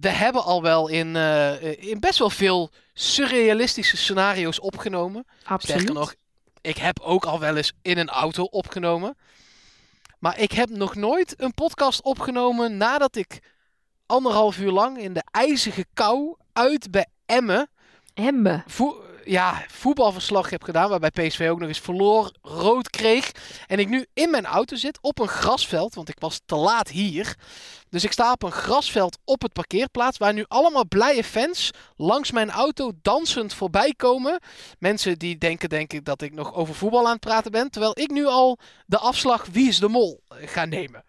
we hebben al wel in, eh, in best wel veel surrealistische scenario's opgenomen. Absoluut. Sterker nog, ik heb ook al wel eens in een auto opgenomen. Maar ik heb nog nooit een podcast opgenomen nadat ik anderhalf uur lang in de ijzige kou uit bij Emmen Hemme. vo- ja, voetbalverslag heb gedaan. Waarbij PSV ook nog eens verloor, rood kreeg. En ik nu in mijn auto zit op een grasveld. Want ik was te laat hier. Dus ik sta op een grasveld op het parkeerplaats. Waar nu allemaal blije fans langs mijn auto dansend voorbij komen. Mensen die denken, denk ik, dat ik nog over voetbal aan het praten ben. Terwijl ik nu al de afslag Wie is de Mol ga nemen.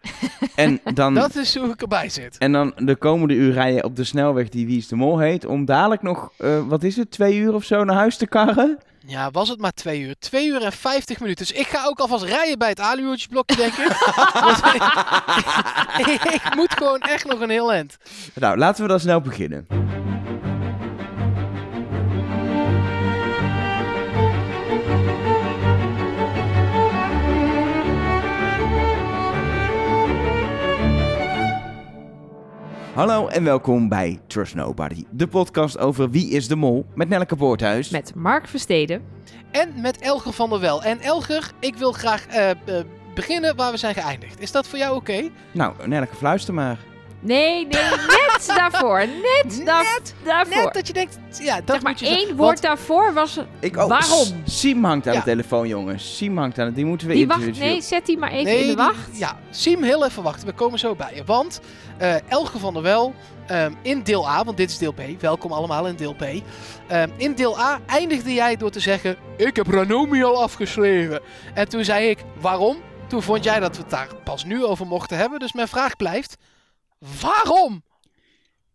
En dan, Dat is hoe ik erbij zit. en dan de komende uur rijden op de snelweg die Wie is de Mol heet. Om dadelijk nog, eh, wat is het, twee uur of zo naar huis te karren. Ja, was het maar twee uur. Twee uur en vijftig minuten. Dus ik ga ook alvast rijden bij het aluhoedjesblokje, denk ik. Want ik, ik moet gewoon echt nog een heel eind. Nou, laten we dan snel beginnen. Hallo en welkom bij Trust Nobody, de podcast over Wie is de Mol met Nelleke Poorthuis. Met Mark Versteden. En met Elger van der Wel. En Elger, ik wil graag eh, eh, beginnen waar we zijn geëindigd. Is dat voor jou oké? Nou, Nelleke, fluister maar. Nee, nee, net daarvoor. Net, da- daarvoor. Net dat je denkt, ja, dat zeg maar moet je één woord Want- daarvoor was... Ik, oh, Waarom? Siem hangt aan Ja. de telefoon, jongens. Siem hangt aan het... Die moeten we Die wacht, nee, zet die maar even nee, in de die- wacht. ja, Siem, heel even wachten. We komen zo bij je. Want eh, Elger van der Wel, ehm, in deel A, want dit is deel B. Welkom allemaal in deel B. Ehm, in deel A eindigde jij door te zeggen... Ik heb Ranomi al afgeschreven. En toen zei ik, waarom? Toen vond jij dat we het daar pas nu over mochten hebben. Dus mijn vraag blijft, waarom?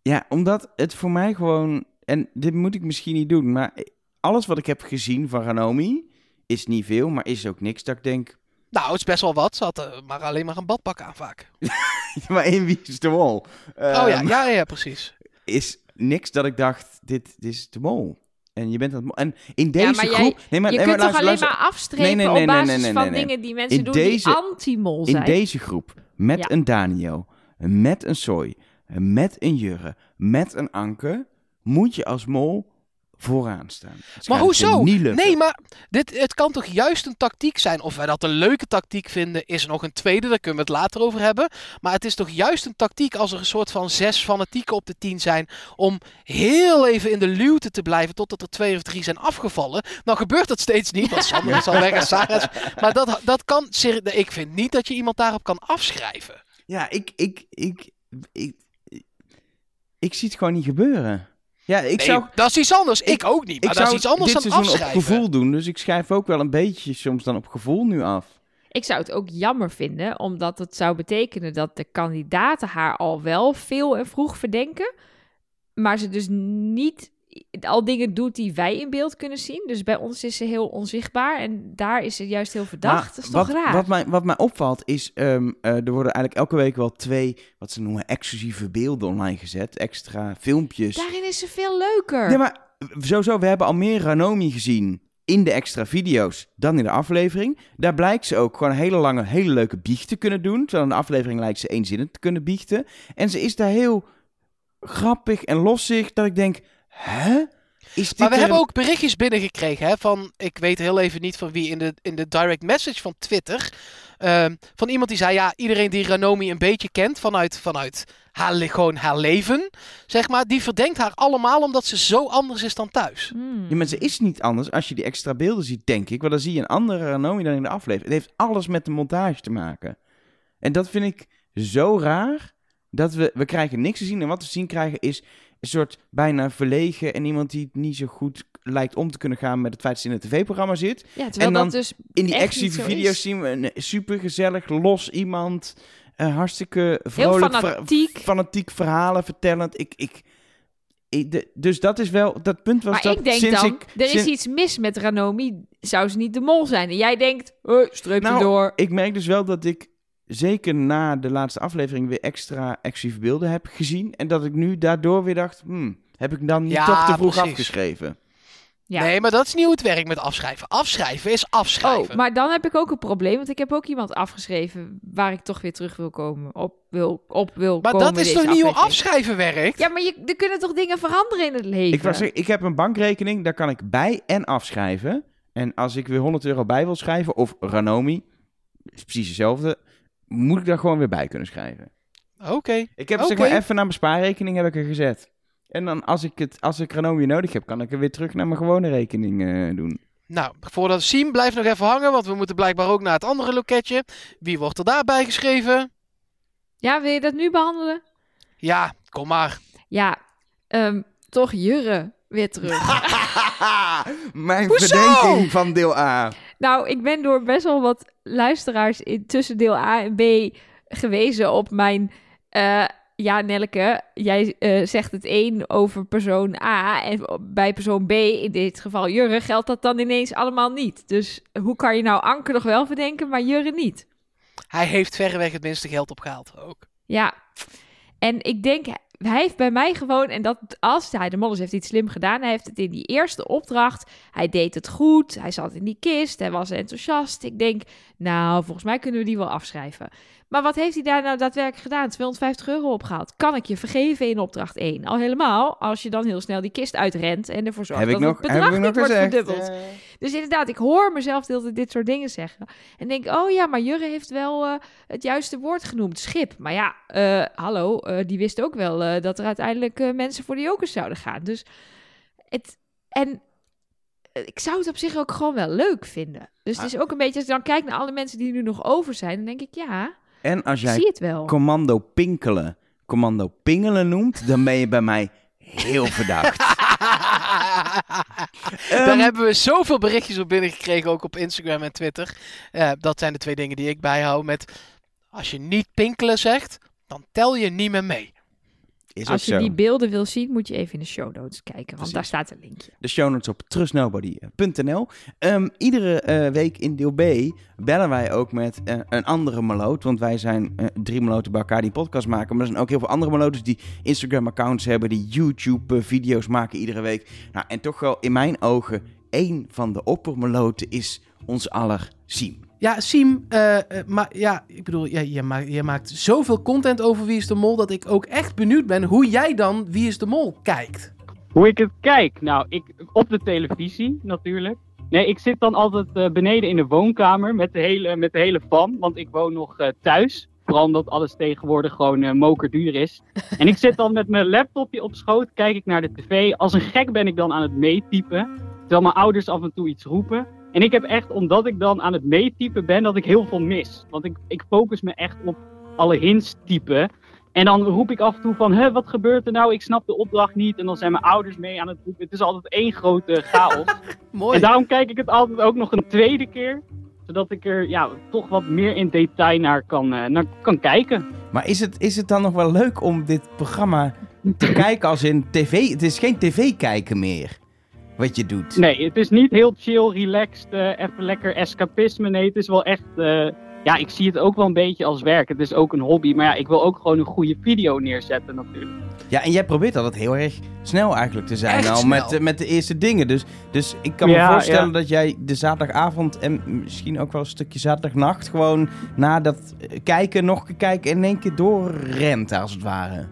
Ja, omdat het voor mij gewoon... En dit moet ik misschien niet doen, maar alles wat ik heb gezien van Ranomi is niet veel, maar is ook niks dat ik denk... Nou, het is best wel wat. Ze had eh, maar alleen maar een badpak aan vaak. maar één wie is de mol? oh ja, Ehm, ja, ja, precies. Is niks dat ik dacht, dit, dit is de mol. En je bent mol. En in Ja, deze maar jij- groep... Nee, maar, je nee, kunt maar toch luister, alleen maar afstrepen Nee, nee, nee, op nee, basis nee, nee, van nee, nee. dingen die mensen In doen deze- die anti-mol In zijn. deze groep, met Ja. een Daniel, met een Soy, met een Jurre, met een Anke, moet je als mol vooraan staan. Maar hoezo? Nee, maar dit, het kan toch juist een tactiek zijn. Of wij dat een leuke tactiek vinden, is nog een tweede. Daar kunnen we het later over hebben. Maar het is toch juist een tactiek als er een soort van zes fanatieken op de tien zijn. Om heel even in de luwte te blijven totdat er twee of drie zijn afgevallen. Nou gebeurt dat steeds niet, want Sander is al weg en Sarah is... Maar dat, dat kan... Ik vind niet dat je iemand daarop kan afschrijven. Ja, ik, ik, ik, ik, ik, ik zie het gewoon niet gebeuren. Ja, ik Nee, zou, dat is iets anders. Ik, ook niet. ik Maar dat zou is iets anders dit dan seizoen afschrijven. op gevoel doen, dus ik schrijf ook wel een beetje soms dan op gevoel nu af. Ik zou het ook jammer vinden, omdat het zou betekenen dat de kandidaten haar al wel veel en vroeg verdenken, maar ze dus niet al dingen doet die wij in beeld kunnen zien. Dus bij ons is ze heel onzichtbaar en daar is ze juist heel verdacht. Maar dat is toch wat, raar? Wat mij, wat mij opvalt is, ehm, eh, er worden eigenlijk elke week wel twee, wat ze noemen, exclusieve beelden online gezet. Extra filmpjes. Daarin is ze veel leuker. Nee, maar sowieso, we hebben al meer Ranomi gezien in de extra video's dan in de aflevering. Daar blijkt ze ook gewoon een hele lange, hele leuke biecht te kunnen doen. Terwijl in de aflevering lijkt ze eenzinnig te kunnen biechten. En ze is daar heel grappig en lossig dat ik denk, hè? Is dit Maar we hebben ook berichtjes binnengekregen hè, van, ik weet heel even niet van wie in de, in de direct message van Twitter. ehm, van iemand die zei, ja, iedereen die Ranomi een beetje kent vanuit, vanuit haar, gewoon haar leven, zeg maar, die verdenkt haar allemaal omdat ze zo anders is dan thuis. Hmm. Ja, maar ze is niet anders als je die extra beelden ziet, denk ik. Want dan zie je een andere Ranomi dan in de aflevering. Het heeft alles met de montage te maken. En dat vind ik zo raar. Dat we, we krijgen niks te zien. En wat we zien krijgen is een soort bijna verlegen. En iemand die niet zo goed lijkt om te kunnen gaan met het feit dat ze in een tv-programma zit. Ja, en dan dus In die zo video's zien we een super gezellig, los iemand. eh, hartstikke vrolijk, fanatiek. fanatiek verhalen vertellend. Ik, ik, ik- de- dus dat is wel, dat punt was Maar dat ik denk sinds dan, ik... er is iets mis met Ranomi, zou ze niet de mol zijn? En jij denkt, hey, streep Nou, erdoor. Ik merk dus wel dat ik zeker na de laatste aflevering weer extra exclusieve beelden heb gezien. En dat ik nu daardoor weer dacht, hmm, heb ik dan niet Ja, toch te vroeg precies. afgeschreven? Ja. Nee, maar dat is niet hoe het werkt met afschrijven. Afschrijven is afschrijven. Oh, maar dan heb ik ook een probleem, want ik heb ook iemand afgeschreven waar ik toch weer terug wil komen. Op wil, op wil Maar komen dat is toch niet hoe afschrijven werkt? Ja, maar je, er kunnen toch dingen veranderen in het leven? Ik, was, ik heb een bankrekening, daar kan ik bij en afschrijven. En als ik weer 100 euro bij wil schrijven, of Ranomi, is precies hetzelfde, moet ik daar gewoon weer bij kunnen schrijven. Oké. Ik heb Oké. zeg maar even naar mijn spaarrekening heb ik er gezet. En dan als ik, het, als ik Ranomi nodig heb, kan ik er weer terug naar mijn gewone rekening eh, doen. Nou, voordat Siem blijft nog even hangen, want we moeten blijkbaar ook naar het andere loketje. Wie wordt er daarbij geschreven? Ja, wil je dat nu behandelen? Ja, kom maar. Ja, ehm, toch Jurre weer terug. mijn Hoezo? verdenking van deel A. nou, ik ben door best wel wat luisteraars in, tussen deel A en B gewezen op mijn... eh, ja, Nelke, jij eh, zegt het één over persoon A en bij persoon B, in dit geval Jurre, geldt dat dan ineens allemaal niet. Dus hoe kan je nou Anke nog wel verdenken, maar Jurre niet? Hij heeft verreweg het minste geld opgehaald ook. Ja, en ik denk, hij heeft bij mij gewoon, en dat als hij, de Molles heeft iets slim gedaan, hij heeft het in die eerste opdracht, hij deed het goed, hij zat in die kist, hij was enthousiast. Ik denk, nou, volgens mij kunnen we die wel afschrijven. Maar wat heeft hij daar nou daadwerkelijk gedaan? 250 euro opgehaald. Kan ik je vergeven in opdracht 1? Al helemaal als je dan heel snel die kist uitrent en ervoor zorgt Heb ik dat nog, het bedrag niet wordt gezegd. verdubbeld. Dus inderdaad, ik hoor mezelf de hele tijd dit soort dingen zeggen. En denk, oh ja, maar Jurre heeft wel eh, het juiste woord genoemd, schip. Maar ja, eh, hallo, eh, die wist ook wel eh, dat er uiteindelijk eh, mensen voor de jokers zouden gaan. Dus het, en ik zou het op zich ook gewoon wel leuk vinden. Dus het is ook een beetje, als ik dan kijk naar alle mensen die nu nog over zijn, dan denk ik, ja, en als jij zie het wel. commando pinkelen, commando pingelen noemt, dan ben je bij mij heel verdacht. Daar hebben we zoveel berichtjes op binnengekregen, ook op Instagram en Twitter. Eh, dat zijn de twee dingen die ik bijhoud met... Als je niet pinkelen zegt, dan tel je niet meer mee. Is Als je zo. die beelden wil zien, moet je even in de show notes kijken, want Precies. daar staat een linkje. de show notes op trustnobody.nl. Ehm, iedere eh, week in deel B bellen wij ook met eh, een andere maloot. Want wij zijn eh, drie maloten bij elkaar die podcast maken. Maar er zijn ook heel veel andere maloten die Instagram-accounts hebben. Die YouTube-video's maken iedere week. Nou, en toch wel in mijn ogen één van de oppermaloten is ons aller Siem. Ja, Siem, eh, eh, maar ja, ik bedoel, ja, je, maakt, je maakt zoveel content over Wie is de Mol... dat ik ook echt benieuwd ben hoe jij dan Wie is de Mol kijkt. Hoe ik het kijk? Nou, ik, op de televisie natuurlijk. Nee, ik zit dan altijd eh, beneden in de woonkamer met de hele, met de hele fam, want ik woon nog thuis. Vooral omdat alles tegenwoordig gewoon eh, mokerduur is. En ik zit dan met mijn laptopje op schoot, kijk ik naar de tv. Als een gek ben ik dan aan het meetypen, terwijl mijn ouders af en toe iets roepen. En ik heb echt, omdat ik dan aan het meetypen ben, dat ik heel veel mis. Want ik, ik focus me echt op alle hints typen. En dan roep ik af en toe van, Hè, wat gebeurt er nou? Ik snap de opdracht niet. En dan zijn mijn ouders mee aan het roepen. Het is altijd één grote chaos. Mooi. en daarom kijk ik het altijd ook nog een tweede keer. Zodat ik er ja, toch wat meer in detail naar kan, eh, naar kan kijken. Maar is het, is het dan nog wel leuk om dit programma te kijken als in tv? Het is geen tv-kijken meer, wat je doet. Nee, het is niet heel chill, relaxed, eh, even lekker escapisme. Nee, het is wel echt... eh, ja, ik zie het ook wel een beetje als werk. Het is ook een hobby. Maar ja, ik wil ook gewoon een goede video neerzetten natuurlijk. Ja, en jij probeert altijd heel erg snel eigenlijk te zijn Echt al snel. met, met de eerste dingen. Dus, dus ik kan me Ja, voorstellen ja. dat jij de zaterdagavond en misschien ook wel een stukje zaterdagnacht gewoon na dat eh, kijken, nog een kijken en in één keer doorrent als het ware.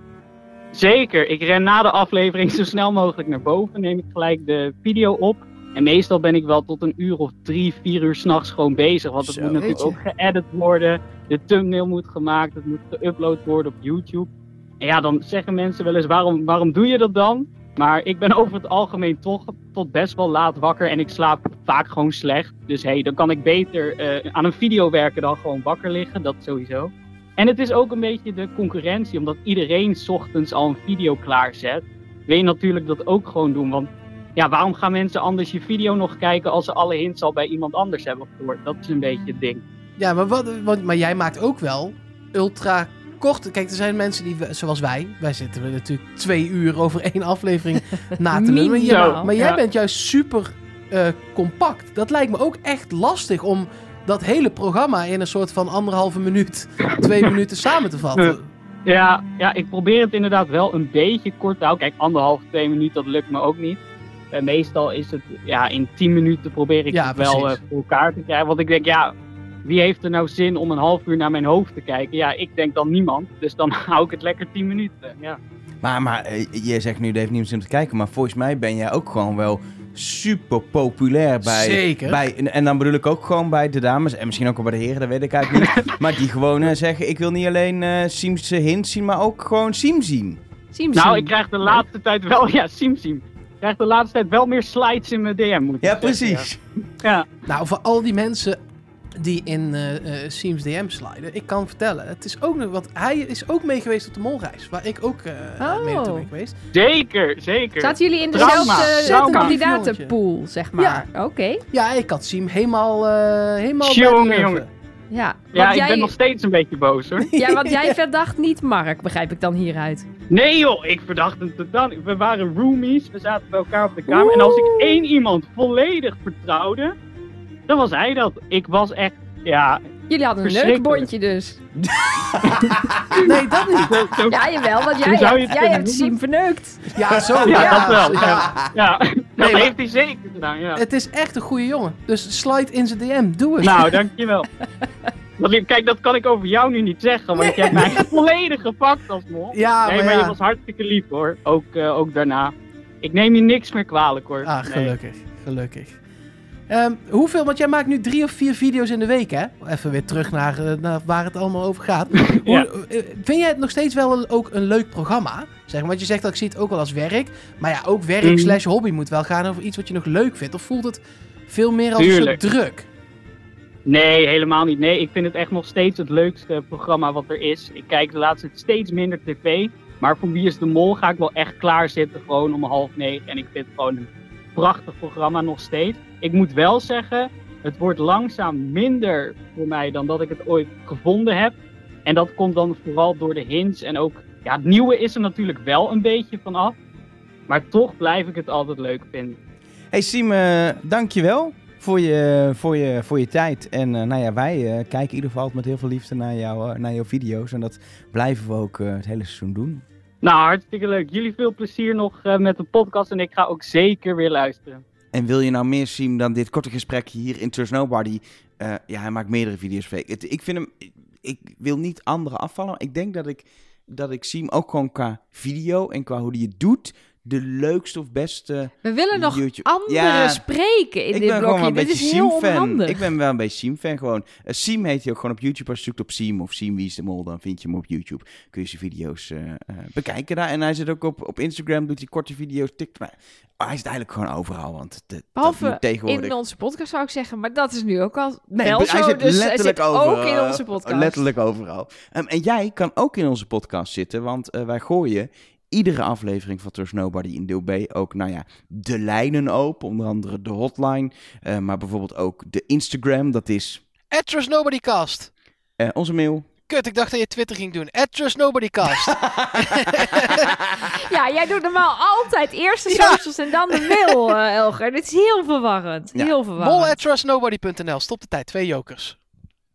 Zeker, ik ren na de aflevering zo snel mogelijk naar boven, neem ik gelijk de video op. En meestal ben ik wel tot een uur of drie, vier uur s'nachts gewoon bezig. Want het Zo, moet natuurlijk ook geëdit worden. De thumbnail moet gemaakt, het moet geüpload worden op YouTube. En ja, dan zeggen mensen wel eens, waarom, waarom doe je dat dan? Maar ik ben over het algemeen toch tot best wel laat wakker en ik slaap vaak gewoon slecht. Dus hé, hey, dan kan ik beter eh, aan een video werken dan gewoon wakker liggen, dat sowieso. En het is ook een beetje de concurrentie, omdat iedereen 's ochtends al een video klaarzet. Wil je natuurlijk dat ook gewoon doen, want ja, waarom gaan mensen anders je video nog kijken als ze alle hints al bij iemand anders hebben gehoord? Dat is een beetje het ding. Ja, maar, wat, want, maar jij maakt ook wel ultra korte... Kijk, er zijn mensen die, zoals wij... Wij zitten er natuurlijk twee uur over één aflevering na te lullen. Maar, maar jij Ja. bent juist super eh, compact. Dat lijkt me ook echt lastig om dat hele programma in een soort van anderhalve minuut, twee minuten samen te vatten. Ja, ja, ik probeer het inderdaad wel een beetje kort te houden. Kijk, anderhalf, twee minuten, dat lukt me ook niet. En meestal is het ja, in 10 minuten probeer ik Ja, het wel eh, voor elkaar te krijgen. Want ik denk, ja, wie heeft er nou zin om een half uur naar mijn hoofd te kijken? Ja, ik denk dan niemand. Dus dan hou ik het lekker 10 minuten. Ja. Maar, maar eh, je zegt nu, heeft niemand zin om te kijken. Maar volgens mij ben jij ook gewoon wel super populair bij... Zeker. bij en, dan bedoel ik ook gewoon bij de dames. En misschien ook wel bij de heren, dat weet ik eigenlijk niet. maar die gewoon eh, zeggen, ik wil niet alleen eh Siem's eh, hints zien, maar ook gewoon Siem zien. Sim, Nou, ik krijg de laatste tijd wel, ja, Sim Sim. Ik krijg de laatste tijd wel meer slides in mijn DM, moet ik Ja, zeggen, precies. Ja. ja. Nou, voor al die mensen die in eh eh Siems DM sliden, ik kan vertellen, het is ook nog, want hij is ook mee geweest op de molreis, waar ik ook eh Oh. mee naartoe ben geweest. Zeker, zeker. Zaten jullie in dezelfde kandidatenpool, zeg maar? Oké. Ja, ik had Siem helemaal, eh helemaal Jongen. Ja, Ja, want ik jij, ben nog steeds een beetje boos hoor. ja, want jij verdacht niet Mark, begrijp ik dan hieruit. Nee joh, ik verdacht hem totaal niet. We waren roomies, we zaten bij elkaar op de kamer. En als ik één iemand volledig vertrouwde, dan was hij dat. Ik was echt, ja... Jullie hadden een Verschrikkelijk. neukbondje dus. Nee, dat niet. Zo, zo- Ja, jawel, want jij, zou je hebt, het jij hebt? Siem verneukt. Ja, zo. Ja, ja, dat wel. ja. Ja, dat Nee, maar- heeft hij zeker gedaan, ja. Het is echt een goede jongen. Dus slide in zijn DM. Doe het. Nou, dankjewel. Want kijk, dat kan ik over jou nu niet zeggen, want je hebt mij volledig gepakt als mol. ja, nee, maar, maar ja. je was hartstikke lief hoor, ook, eh, ook daarna. Ik neem je niks meer kwalijk hoor. Ah, Nee. gelukkig. Ehm, hoeveel, want jij maakt nu drie of vier video's in de week, hè? Even weer terug naar, eh, naar waar het allemaal over gaat. Ja. Hoe, eh, vind jij het nog steeds wel een, ook een leuk programma? Zeg maar, want je zegt dat ik zie het ook wel als werk. Maar ja, ook werk Mhm. slash hobby moet wel gaan over iets wat je nog leuk vindt. Of voelt het veel meer als Tuurlijk. een soort druk? Nee, helemaal niet. Nee, ik vind het echt nog steeds het leukste programma wat er is. Ik kijk de laatste tijd steeds minder tv. Maar voor Wie is de Mol ga ik wel echt klaar zitten, gewoon om half negen. En ik vind het gewoon een prachtig programma nog steeds. Ik moet wel zeggen, het wordt langzaam minder voor mij dan dat ik het ooit gevonden heb. En dat komt dan vooral door de hints. En ook, ja, het nieuwe is er natuurlijk wel een beetje vanaf. Maar toch blijf ik het altijd leuk vinden. Hey Siem, eh, dankjewel voor je, voor, je, voor je tijd. En eh, nou ja, wij eh, kijken in ieder geval met heel veel liefde naar, jou, naar jouw video's. En dat blijven we ook het hele seizoen doen. Nou, hartstikke leuk. Jullie veel plezier nog eh, met de podcast. En ik ga ook zeker weer luisteren. En wil je nou meer zien dan dit korte gesprekje hier in Trust Nobody? Eh, ja, hij maakt meerdere video's. Het- Ik vind hem... Ik wil niet anderen afvallen. maar Ik denk dat ik, dat ik Siem ook gewoon qua video en qua hoe die het doet... de leukste of beste We willen nog YouTube... Ja, spreken in ik dit ben blokje. een Dit beetje is heel onhandig. Ik ben wel een beetje Siem-fan gewoon. Eh, Siem heet hij ook gewoon op YouTube. Als je zoekt op Siem of Siem Wie is de Mol, dan vind je hem op YouTube. Kun je zijn video's eh, eh, bekijken daar. En hij zit ook op, op Instagram, doet hij korte video's, TikTok. Maar hij zit eigenlijk gewoon overal, want dat Behalve tegenwoordig... in onze podcast zou ik zeggen, maar dat is nu ook al Nee, wel hij zo. zit dus letterlijk hij zit overal. ook in onze podcast. Letterlijk overal. Ehm, en jij kan ook in onze podcast zitten, want wij gooien iedere aflevering van Trust Nobody in deel B ook, nou ja, de lijnen open. Onder andere de hotline, eh, maar bijvoorbeeld ook de Instagram. Dat is At Trust Nobody Cast. eh, onze mail. Kut, ik dacht dat je Twitter ging doen. At Trust Nobody Cast. Ja, jij doet normaal altijd eerst de Ja. socials en dan de mail, eh, Elger. Dit is heel verwarrend. Ja. Heel verwarrend. Mol at trustnobody.nl. Stop de tijd. Twee jokers.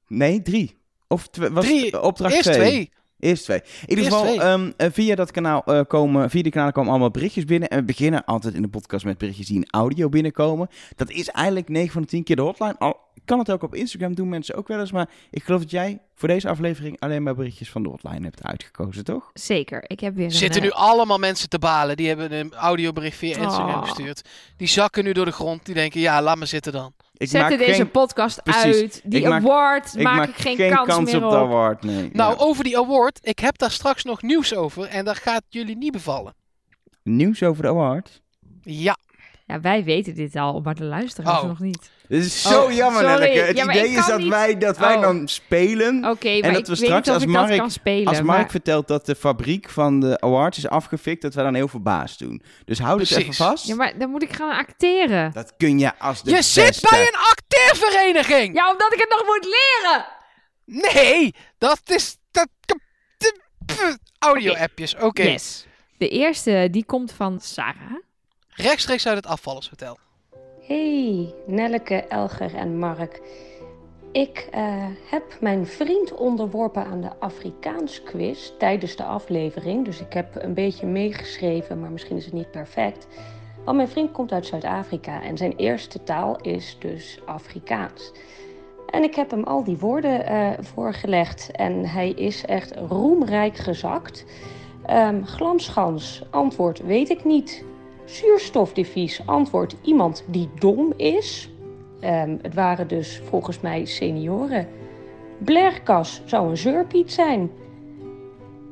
Nee, drie. Of twee, was Drie. opdracht Eerst twee? twee. Eerst twee. In ieder geval, ehm, eh, via dat kanaal eh, komen, via die kanaal komen allemaal berichtjes binnen. En we beginnen altijd in de podcast met berichtjes die in audio binnenkomen. Dat is eigenlijk 9 van de 10 keer de hotline. Al kan het ook op Instagram, doen mensen ook wel eens. Maar ik geloof dat jij voor deze aflevering alleen maar berichtjes van de hotline hebt uitgekozen, toch? Zeker. Ik heb weer een... Zitten eh, nu allemaal mensen te balen. Die hebben een audiobericht via Instagram Oh. gestuurd. Die zakken nu door de grond. Die denken, ja, laat me zitten dan. Ik Zetten deze geen, podcast Precies. uit. Die Ik award ik maak, maak ik geen, kans, meer op op. de award, nee. Nou, Ja. over die award. Ik heb daar straks nog nieuws over. En dat gaat jullie niet bevallen. Nieuws over de award? Ja. Ja, wij weten dit al, maar de luisteraars Oh. nog niet. Dit is zo Oh, jammer, sorry. Nelleke. Het Ja, idee is dat niet- wij, dat wij Oh. dan spelen. Oké, maar dat ik we weet straks niet of als ik Mark- dat kan spelen. Als Mark maar- vertelt dat de fabriek van de awards is afgefikt, dat wij dan heel verbaasd doen. Dus hou dit Precies. even vast. Ja, maar dan moet ik gaan acteren. Dat kun je als de je beste. zit bij een acteervereniging! Ja, omdat ik het nog moet leren! Nee, dat is... Dat, Audio-appjes, oké. Yes. De eerste, die komt van Sarah. Rechtstreeks uit het afvallershotel. Hey, Nelleke, Elger en Mark. Ik eh, heb mijn vriend onderworpen aan de Afrikaans quiz tijdens de aflevering. Dus ik heb een beetje meegeschreven, maar misschien is het niet perfect. Want mijn vriend komt uit Zuid-Afrika en zijn eerste taal is dus Afrikaans. En ik heb hem al die woorden uh, voorgelegd en hij is echt roemrijk gezakt. Um, antwoord weet ik niet. Zuurstofdevies, antwoord iemand die dom is. Um, het waren dus volgens mij senioren. Blerkas zou een zeurpiet zijn.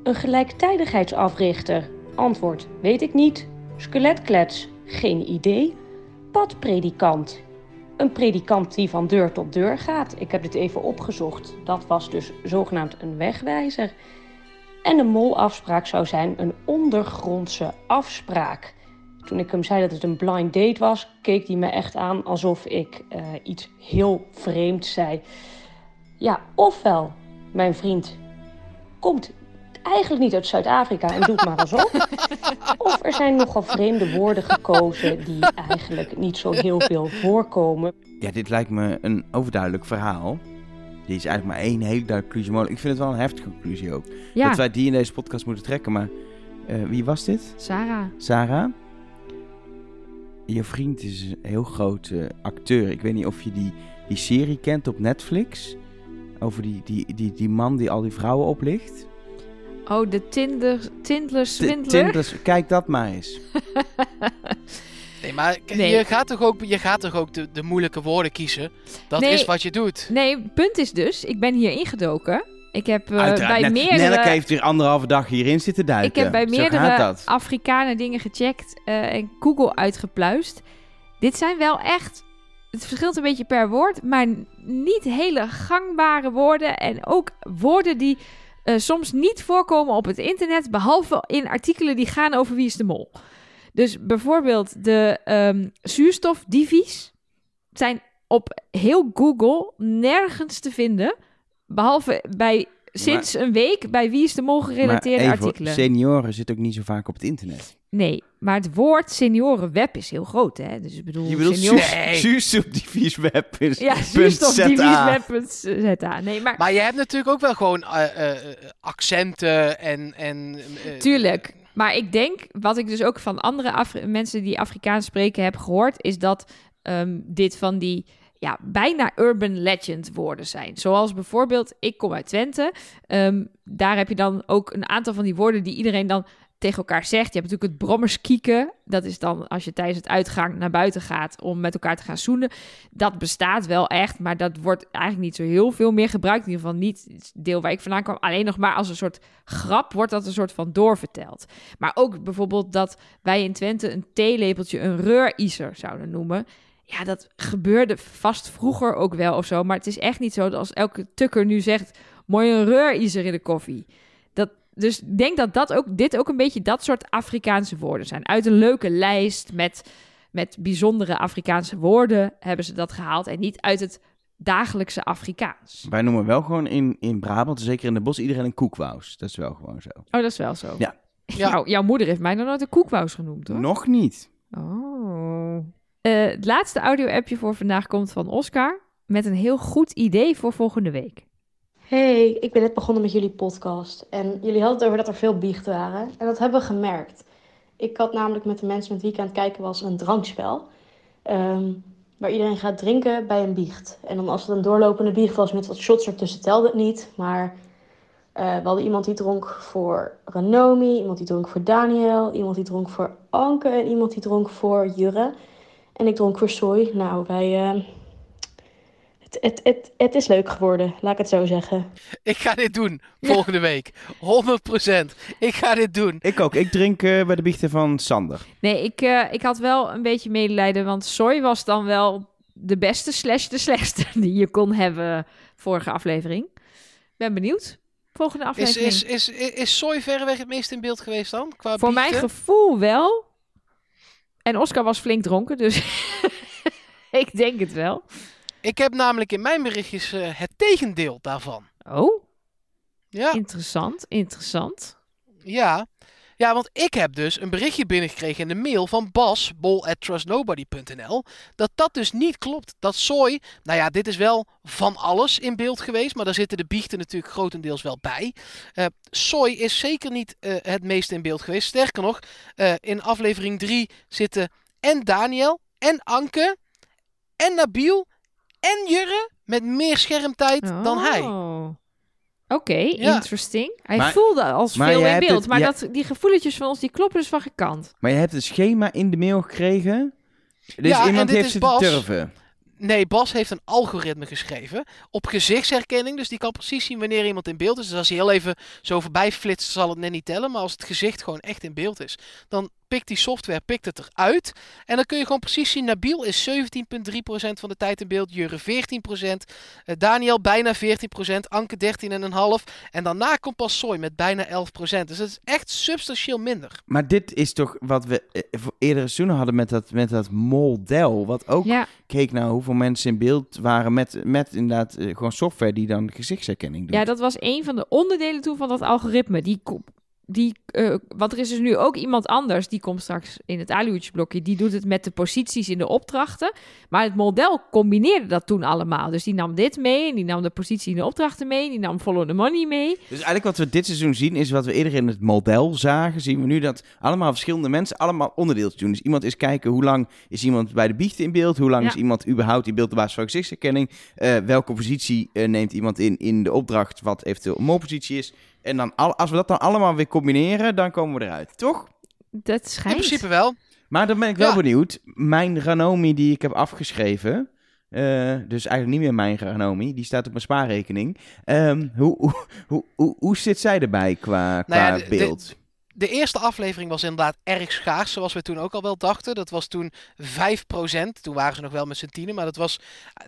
Een gelijktijdigheidsafrichter, antwoord weet ik niet. Skeletklets, geen idee. Padpredikant, een predikant die van deur tot deur gaat. Ik heb dit even opgezocht. Dat was dus zogenaamd een wegwijzer. En de molafspraak zou zijn een ondergrondse afspraak. Toen ik hem zei dat het een blind date was, keek hij me echt aan alsof ik uh, iets heel vreemds zei. Ja, ofwel, mijn vriend komt eigenlijk niet uit Zuid-Afrika en doet maar alsof. Of er zijn nogal vreemde woorden gekozen die eigenlijk niet zo heel veel voorkomen. Ja, dit lijkt me een overduidelijk verhaal. Die is eigenlijk maar één hele duidelijke conclusie mogelijk. Ik vind het wel een heftige conclusie ook. Ja. Dat wij die in deze podcast moeten trekken. Maar uh, wie was dit? Sarah. Sarah. Je vriend is een heel groot uh, acteur. Ik weet niet of je die, die serie kent op Netflix. Over die, die, die, die man die al die vrouwen oplicht. Oh, de Tinder, Tindler Swindler? Tindler, kijk dat maar eens. nee, maar Nee. Je, gaat toch ook, je gaat toch ook de, de moeilijke woorden kiezen? Dat Nee. is wat je doet. Nee, punt is dus, ik ben hier ingedoken. Ik heb eh, Uiteraard. bij meerdere... Nelleke heeft weer anderhalve dag hierin zitten duiken. Ik heb bij meerdere. Afrikanen dingen gecheckt eh, en Google uitgepluist. Dit zijn wel echt. Het verschilt een beetje per woord, maar niet hele gangbare woorden. En ook woorden die eh, soms niet voorkomen op het internet, behalve in artikelen die gaan over wie is de mol. Dus bijvoorbeeld de ehm zuurstofdivies zijn op heel Google nergens te vinden, behalve bij sinds een week bij wie is de mol gerelateerde maar even, artikelen. senioren zitten ook niet zo vaak op het internet. Nee, maar het woord seniorenweb is heel groot, hè? Dus ik bedoel, Je bedoelt senior... zuur- Nee. zuurstofdiviesweb is Ja, zuurstofdiviesweb.za. Nee, maar Maar je hebt natuurlijk ook wel gewoon eh, eh, accenten en... en eh, Tuurlijk. Maar ik denk, wat ik dus ook van andere Afri- mensen die Afrikaans spreken heb gehoord, is dat ehm, dit van die ja, bijna urban legend woorden zijn. Zoals bijvoorbeeld, ik kom uit Twente. Ehm, daar heb je dan ook een aantal van die woorden die iedereen dan tegen elkaar zegt. Je hebt natuurlijk het brommerskieken. Dat is dan als je tijdens het uitgaan naar buiten gaat om met elkaar te gaan zoenen. Dat bestaat wel echt, maar dat wordt eigenlijk niet zo heel veel meer gebruikt. In ieder geval niet het deel waar ik vandaan kwam. Alleen nog maar als een soort grap wordt dat een soort van doorverteld. Maar ook bijvoorbeeld dat wij in Twente een theelepeltje een reuriezer zouden noemen. Ja, dat gebeurde vast vroeger ook wel of zo. Maar het is echt niet zo dat als elke tukker nu zegt... mooi een reuriezer in de koffie. Dat, dus ik denk dat, dat ook, dit ook een beetje dat soort Afrikaanse woorden zijn. Uit een leuke lijst met, met bijzondere Afrikaanse woorden hebben ze dat gehaald. En niet uit het dagelijkse Afrikaans. Wij noemen wel gewoon in, in Brabant, zeker in de bos, iedereen een koekwous. Dat is wel gewoon zo. Oh, dat is wel zo. Ja. Ja. Jouw- jouw moeder heeft mij nog nooit een koekwous genoemd, hoor. Nog niet. Oh. Eh, het laatste audio-appje voor vandaag komt van Oscar. Met een heel goed idee voor volgende week. Hey, ik ben net begonnen met jullie podcast. En jullie hadden het over dat er veel biechten waren. En dat hebben we gemerkt. Ik had namelijk met de mensen met wie ik aan het kijken was een drankspel. ehm, waar iedereen gaat drinken bij een biecht. En dan als het een doorlopende biecht was met wat shots ertussen, telde het niet. Maar eh, we hadden iemand die dronk voor Renomi, iemand die dronk voor Daniel, iemand die dronk voor Anke en iemand die dronk voor Jurre. En ik dronk voor Soy. Nou, wij... eh, het, het, het, het is leuk geworden, laat ik het zo zeggen. Ik ga dit doen volgende week. 100%. Ik ga dit doen. Ik ook. Ik drink eh, bij de biechten van Sander. Nee, ik, eh, ik had wel een beetje medelijden, want Soy was dan wel de beste slash de slechtste die je kon hebben vorige aflevering. Ben benieuwd. Volgende Is, aflevering. is, is, is, is Soy verreweg het meest in beeld geweest dan? Qua Voor mijn gevoel wel. En Oscar was flink dronken, dus ik denk het wel. Ik heb namelijk in mijn berichtjes eh, het tegendeel daarvan. Oh, Ja, interessant, interessant. ja. Ja, want ik heb dus een berichtje binnengekregen in de mail van Bas, bol@trustnobody.nl, dat dat dus niet klopt. Dat Soy, nou ja, dit is wel van alles in beeld geweest, maar daar zitten de biechten natuurlijk grotendeels wel bij. Eh Soy is zeker niet eh, het meest in beeld geweest. Sterker nog, eh, in aflevering 3 zitten en Daniel en Anke en Nabil en Jurre met meer schermtijd dan hij. Oké, Ja. interesting. Hij Maar- voelde als veel in beeld. het- maar ja- dat, die gevoeletjes van ons, die kloppen dus van gekant. Maar je hebt een schema in de mail gekregen. Dus Ja, en iemand dit heeft is zitten Bas. turven. Nee, Bas heeft een algoritme geschreven op gezichtsherkenning. Dus die kan precies zien wanneer iemand in beeld is. Dus als hij heel even zo voorbij flitst, zal het net niet tellen. Maar als het gezicht gewoon echt in beeld is, dan pikt die software pikt het eruit. En dan kun je gewoon precies zien, Nabil is 17,3% van de tijd in beeld. Jurre 14%. eh, Daniel bijna 14%. Anke 13,5%. En daarna komt pas Soy met bijna 11%. Dus het is echt substantieel minder. Maar dit is toch wat we eh, voor eerdere seizoenen hadden met dat, met dat model. Wat ook Ja, keek naar hoeveel mensen in beeld waren met, met inderdaad eh, gewoon software die dan gezichtsherkenning doet. ja, dat was een van de onderdelen toen van dat algoritme. Die, die, eh, want er is dus nu ook iemand anders, die komt straks in het aluhoedjesblokje. Die doet het met de posities in de opdrachten. Maar het model combineerde dat toen allemaal. Dus die nam dit mee, en die nam de positie in de opdrachten mee, die nam follow the money mee. Dus eigenlijk wat we dit seizoen zien is wat we eerder in het model zagen. Zien we nu dat allemaal verschillende mensen allemaal onderdeeltjes doen. Dus iemand is kijken hoe lang is iemand bij de biechten in beeld. Hoe lang Ja. is iemand überhaupt in beeld op basis van gezichtsherkenning. eh, welke positie eh, neemt iemand in in de opdracht wat eventueel een molpositie is. En dan al, als we dat dan allemaal weer combineren, dan komen we eruit. Toch? Dat In schijnt. principe wel. Maar dan ben ik wel Ja. benieuwd. Mijn Ranomi die ik heb afgeschreven. eh, dus eigenlijk niet meer mijn Ranomi. Die staat op mijn spaarrekening. Ehm, hoe, hoe, hoe, hoe, hoe zit zij erbij qua, qua Nou ja, de- de- beeld? De eerste aflevering was inderdaad erg schaars, zoals we toen ook al wel dachten. Dat was toen 5%. Toen waren ze nog wel met z'n tienen, maar dat was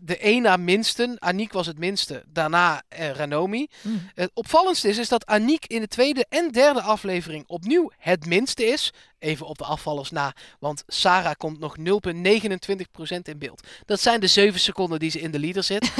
de één na minsten. Aniek was het minste, daarna eh, Ranomi. Hmm. Het opvallendste is, is dat Aniek in de tweede en derde aflevering opnieuw het minste is. Even op de afvallers na, want Sarah komt nog 0,29% in beeld. Dat zijn de 7 seconden die ze in de leader zit.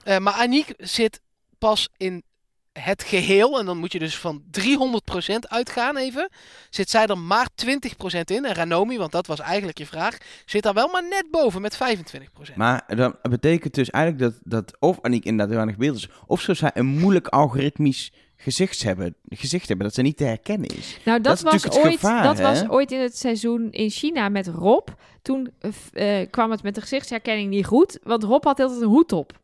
Eh, maar Aniek zit pas in het geheel, en dan moet je dus van 300% uitgaan even, zit zij er maar 20% in. En Ranomi, want dat was eigenlijk je vraag, zit daar wel maar net boven met 25%. Maar dat betekent dus eigenlijk dat, dat of Aniek inderdaad weinig beeld is, of zo zij een moeilijk algoritmisch gezicht hebben, gezicht hebben, dat ze niet te herkennen is. Nou, dat, Dat is was, ooit, gevaar, dat hè? was ooit in het seizoen in China met Rob. Toen eh, eh, kwam het met de gezichtsherkenning niet goed, want Rob had altijd een hoed op.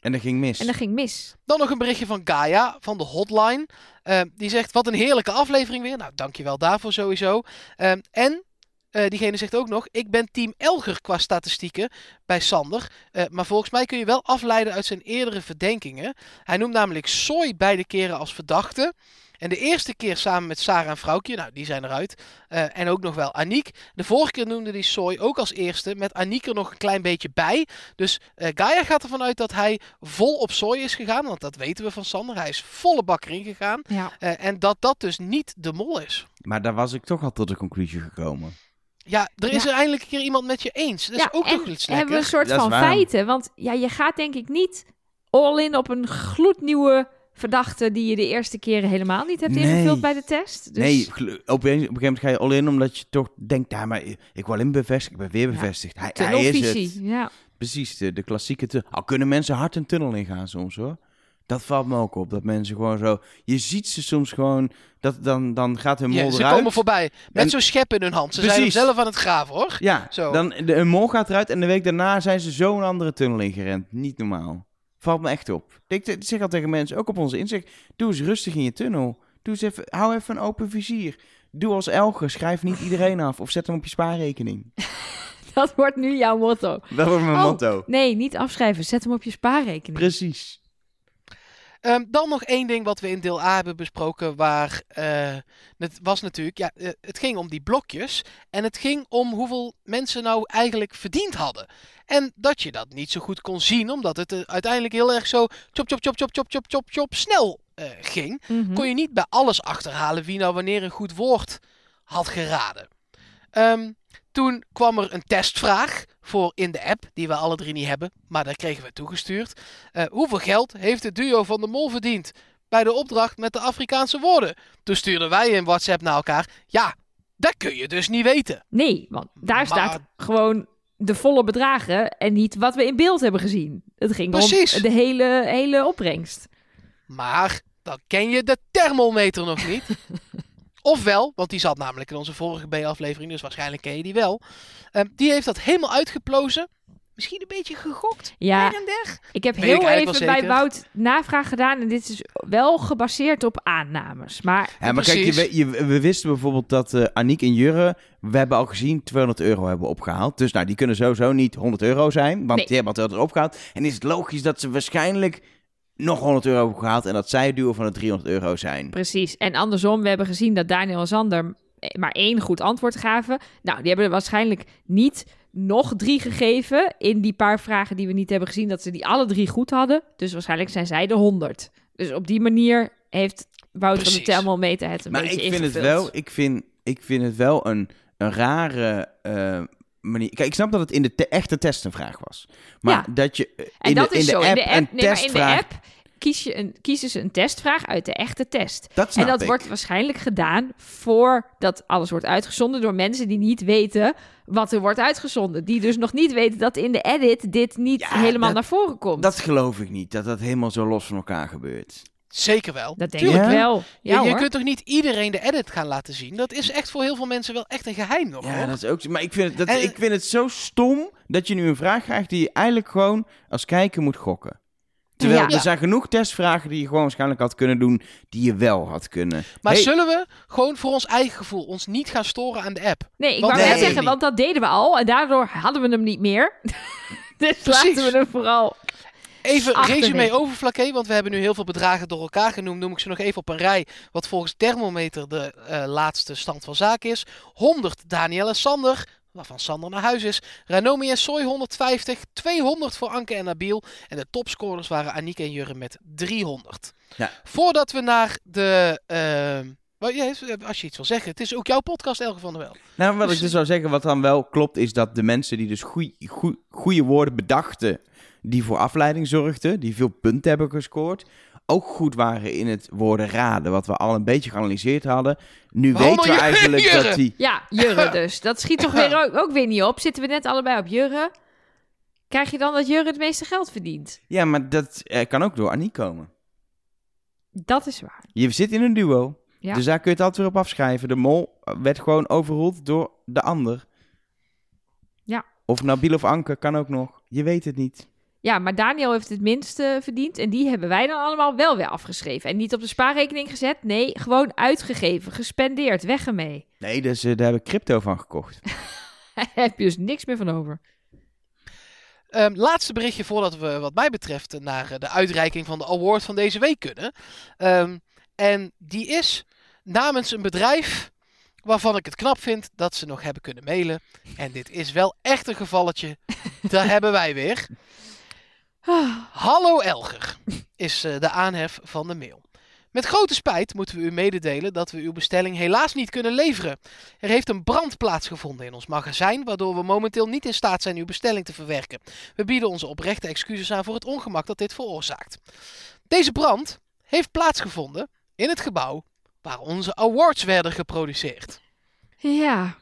En dat ging mis. En dat ging mis. Dan nog een berichtje van Gaia van de hotline. Eh, die zegt, wat een heerlijke aflevering weer. Nou, dankjewel daarvoor sowieso. Eh, en eh, diegene zegt ook nog, ik ben team Elger qua statistieken bij Sander. Eh, maar volgens mij kun je wel afleiden uit zijn eerdere verdenkingen. Hij noemt namelijk Soy beide keren als verdachte. En de eerste keer samen met Sarah en Vrouwtje, nou die zijn eruit. Eh, en ook nog wel Aniek. De vorige keer noemde hij Soy ook als eerste, met Aniek er nog een klein beetje bij. Dus eh, Gaia gaat ervan uit dat hij vol op Soy is gegaan, want dat weten we van Sander. Hij is volle bak erin gegaan. Ja. Eh, en dat dat dus niet de mol is. Maar daar was ik toch al tot de conclusie gekomen. Ja, er is er eindelijk een keer iemand met je eens. Dat is ja, ook en nog iets hebben we een lekker. soort Dat is van feiten. Want ja, je gaat denk ik niet all in op een gloednieuwe verdachte die je de eerste keren helemaal niet hebt Nee. ingevuld bij de test. Dus, Nee, op een, op een gegeven moment ga je al in omdat je toch denkt, ja, maar ik wil in bevestigd, ik ben weer Ja. bevestigd. Hij, hij is het. Ja. Precies, de, de klassieke... tu- Al kunnen mensen hard een tunnel ingaan soms, hoor. Dat valt me ook op, dat mensen gewoon zo... Je ziet ze soms gewoon, dat, dan, dan gaat hun mol Ja, ze eruit. komen voorbij met zo'n schep in hun hand. Ze zijn zelf aan het graven hoor. Ja, Zo. dan de, een mol gaat eruit en de week daarna zijn ze zo een andere tunnel ingerend. Niet normaal. Valt me echt op. Ik zeg al tegen mensen, ook op onze inzicht, doe eens rustig in je tunnel. Doe eens even, hou even een open vizier. Doe als Elger, schrijf niet iedereen af of zet hem op je spaarrekening. Dat wordt nu jouw motto. Dat wordt mijn Oh. motto. Nee, niet afschrijven. Zet hem op je spaarrekening. Precies. Ehm, dan nog één ding wat we in deel A hebben besproken, waar eh, het was natuurlijk, ja, eh, het ging om die blokjes en het ging om hoeveel mensen nou eigenlijk verdiend hadden. En dat je dat niet zo goed kon zien, omdat het eh, uiteindelijk heel erg zo chop, chop, chop, chop, chop, chop, chop, chop snel ging, mhm. kon je niet bij alles achterhalen wie nou wanneer een goed woord had geraden. Um, toen kwam er een testvraag voor in de app, die we alle drie niet hebben, maar daar kregen we toegestuurd. Eh, hoeveel geld heeft het duo van de Mol verdiend bij de opdracht met de Afrikaanse woorden? Toen stuurden wij in WhatsApp naar elkaar. Ja, dat kun je dus niet weten. Nee, want daar Maar- staat gewoon de volle bedragen en niet wat we in beeld hebben gezien. Het ging Precies. om de hele, hele opbrengst. Maar dan ken je de thermometer nog niet. Ofwel, want die zat namelijk in onze vorige B-aflevering, dus waarschijnlijk ken je die wel. Ehm, die heeft dat helemaal uitgeplozen. Misschien een beetje gegokt, Ja, her en der. ik heb heel even bij zeker. Wout navraag gedaan. En dit is wel gebaseerd op aannames. Maar Ja, maar kijk, je, we wisten bijvoorbeeld dat eh Aniek en Jurre, we hebben al gezien, 200 euro hebben opgehaald. Dus nou, die kunnen sowieso niet 100 euro zijn, want Nee. die hebben al 200 opgehaald. En is het logisch dat ze waarschijnlijk nog 100 euro gehaald en dat zij het duo van de 300 euro zijn. Precies. En andersom, we hebben gezien dat Daniel en Sander maar één goed antwoord gaven. Nou, die hebben er waarschijnlijk niet nog drie gegeven in die paar vragen die we niet hebben gezien, dat ze die alle drie goed hadden. Dus waarschijnlijk zijn zij de 100. Dus op die manier heeft Wouter van de Precies. thermometer het een Maar ik beetje vind het wel, ik vind, ik vind het wel een, een rare eh, manier. Kijk, ik snap dat het in de te- echte test een vraag was. Maar Ja. dat je eh, En in, dat de, in is de zo. app in de app, nee, in de app kies je een, kiezen ze een testvraag uit de echte test. Dat En dat ik. wordt waarschijnlijk gedaan voordat alles wordt uitgezonden door mensen die niet weten wat er wordt uitgezonden. Die dus nog niet weten dat in de edit dit niet Ja, helemaal dat- naar voren komt. Dat geloof ik niet, dat dat helemaal zo los van elkaar gebeurt. Zeker wel. Dat denk Tuurlijk. ik Ja? wel. Ja, je, kunt toch niet iedereen de edit gaan laten zien? Dat is echt voor heel veel mensen wel echt een geheim nog, Ja, hoor. dat is ook. zo. Maar ik vind, het, dat, En- ik vind het zo stom dat je nu een vraag krijgt die je eigenlijk gewoon als kijker moet gokken. Terwijl Ja. er zijn genoeg testvragen die je gewoon waarschijnlijk had kunnen doen, die je wel had kunnen. Maar Hey, zullen we gewoon voor ons eigen gevoel ons niet gaan storen aan de app? Nee, ik Want wou net nee. zeggen, want dat deden we al. En daardoor hadden we hem niet meer. dus Precies. laten we hem vooral... Even resume over Flaké, want we hebben nu heel veel bedragen door elkaar genoemd. Noem ik ze nog even op een rij. Wat volgens Thermometer de eh, laatste stand van zaken is. 100 Daniel en Sander, waarvan Sander naar huis is. Ranomi en Soy 150. 200 voor Anke en Nabil. En de topscorers waren Aniek en Jurre met 300. Ja. Voordat we naar de... eh, wel, ja, als je iets wil zeggen. Het is ook jouw podcast, Elke van der Wel. Nou, wat Dus- ik dus zou zeggen, wat dan wel klopt, is dat de mensen die dus goede woorden bedachten, die voor afleiding zorgden, die veel punten hebben gescoord, ook goed waren in het woorden raden, wat we al een beetje geanalyseerd hadden. Nu weten we Jurre, eigenlijk Jurre. dat die... Ja, Jurre dus. Dat schiet toch weer ook, ook weer niet op. Zitten we net allebei op Jurre. Krijg je dan dat Jurre het meeste geld verdient? Ja, maar dat eh, kan ook door Annie komen. Dat is waar. Je zit in een duo, Ja. dus daar kun je het altijd weer op afschrijven. De mol werd gewoon overroeld door de ander. Ja. Of Nabil of Anke, kan ook nog. Je weet het niet. Ja, maar Daniel heeft het minste verdiend. En die hebben wij dan allemaal wel weer afgeschreven. En niet op de spaarrekening gezet. Nee, gewoon uitgegeven, gespendeerd, weg ermee. Nee, dus eh, daar heb ik crypto van gekocht. Daar heb je dus niks meer van over. Ehm, laatste berichtje voordat we, wat mij betreft, naar eh, de uitreiking van de award van deze week kunnen. Ehm, en die is namens een bedrijf waarvan ik het knap vind dat ze nog hebben kunnen mailen. En dit is wel echt een gevalletje. Daar hebben wij weer. Hallo Elger, is eh, de aanhef van de mail. Met grote spijt moeten we u mededelen dat we uw bestelling helaas niet kunnen leveren. Er heeft een brand plaatsgevonden in ons magazijn, waardoor we momenteel niet in staat zijn uw bestelling te verwerken. We bieden onze oprechte excuses aan voor het ongemak dat dit veroorzaakt. Deze brand heeft plaatsgevonden in het gebouw waar onze awards werden geproduceerd. Ja,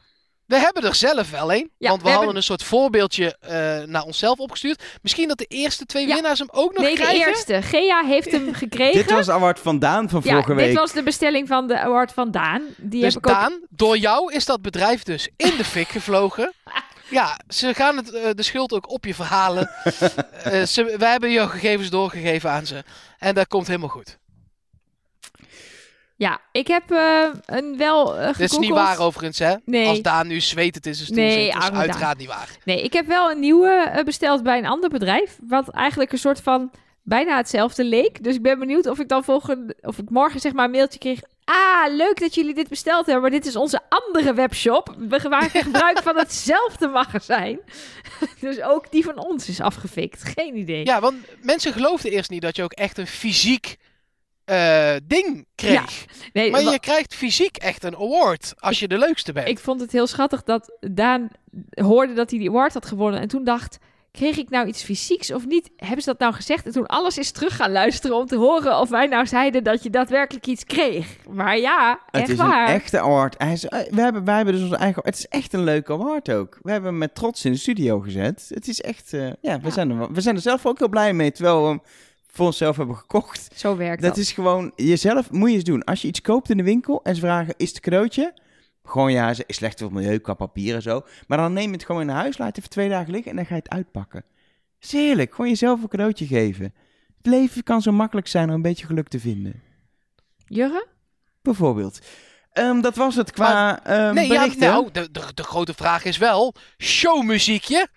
We hebben er zelf wel een, Ja, want we, we hadden hebben- een soort voorbeeldje eh, naar onszelf opgestuurd. Misschien dat de eerste twee Ja. winnaars hem ook nog nee, de krijgen. eerste. Gea heeft hem gekregen. Dit was de award van Daan van ja, vorige week. dit was de bestelling van de award van Daan. Die Dus heb ik ook... Daan, door jou is dat bedrijf dus in de fik gevlogen. Ja, ze gaan het, eh, de schuld ook op je verhalen. Eh, ze, wij hebben jouw gegevens doorgegeven aan ze. En dat komt helemaal goed. Ja, ik heb eh, een wel uh, Dit is niet waar overigens, hè? Nee. Als Daan nu zweet het in zijn stoel Nee, zit. Is uiteraard niet waar. Nee, ik heb wel een nieuwe eh, besteld bij een ander bedrijf. Wat eigenlijk een soort van bijna hetzelfde leek. Dus ik ben benieuwd of ik dan volgende, of ik morgen zeg maar een mailtje kreeg. Ah, leuk dat jullie dit besteld hebben, maar dit is onze andere webshop. We maken gebruik van hetzelfde magazijn. dus ook die van ons is afgefikt. Geen idee. Ja, want mensen geloofden eerst niet dat je ook echt een fysiek eh, ding kreeg. nee, maar je krijgt fysiek echt een award als je de leukste bent. ik vond het heel schattig dat Daan hoorde dat hij die award had gewonnen. En toen dacht, kreeg ik nou iets fysieks of niet? Hebben ze dat nou gezegd? En toen alles is terug gaan luisteren om te horen of wij nou zeiden dat je daadwerkelijk iets kreeg. Maar ja, Het echt is waar. een echte award. Hij is, eh, we, hebben, wij hebben dus onze eigen... Het is echt een leuke award ook. We hebben hem met trots in de studio gezet. Het is echt... eh, ja, we, Ja. Zijn er, we zijn er zelf ook heel blij mee. Terwijl we hem voor onszelf hebben gekocht. Zo werkt dat. Dat is gewoon, jezelf moet je eens doen. Als je iets koopt in de winkel en ze vragen, is het een cadeautje? Gewoon ja, ze is slecht voor het milieu, qua papier en zo. Maar dan neem je het gewoon in huis, laat het even twee dagen liggen en dan ga je het uitpakken. is heerlijk, gewoon jezelf een cadeautje geven. Het leven kan zo makkelijk zijn om een beetje geluk te vinden. Jurre? Bijvoorbeeld. Ehm, dat was het qua ehm nee, ja, berichten. nou, de, de, de grote vraag is wel, showmuziekje?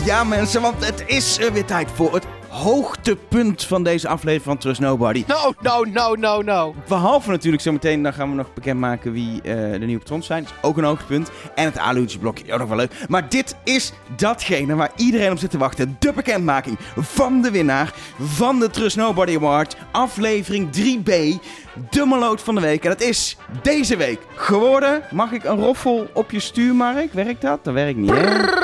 Ja mensen, want het is er weer tijd voor het hoogtepunt van deze aflevering van Trust Nobody. No, no, no, no, no. Behalve natuurlijk zometeen, dan gaan we nog bekendmaken wie eh, de nieuwe patrons zijn. Dat is ook een hoogtepunt. En het aluutjesblokje, ook nog wel leuk. Maar dit is datgene waar iedereen op zit te wachten. De bekendmaking van de winnaar van de Trust Nobody Award. Aflevering 3B. De van de week. En dat is deze week geworden. Mag ik een roffel op je stuur, Mark? Werkt dat? Dat werkt niet,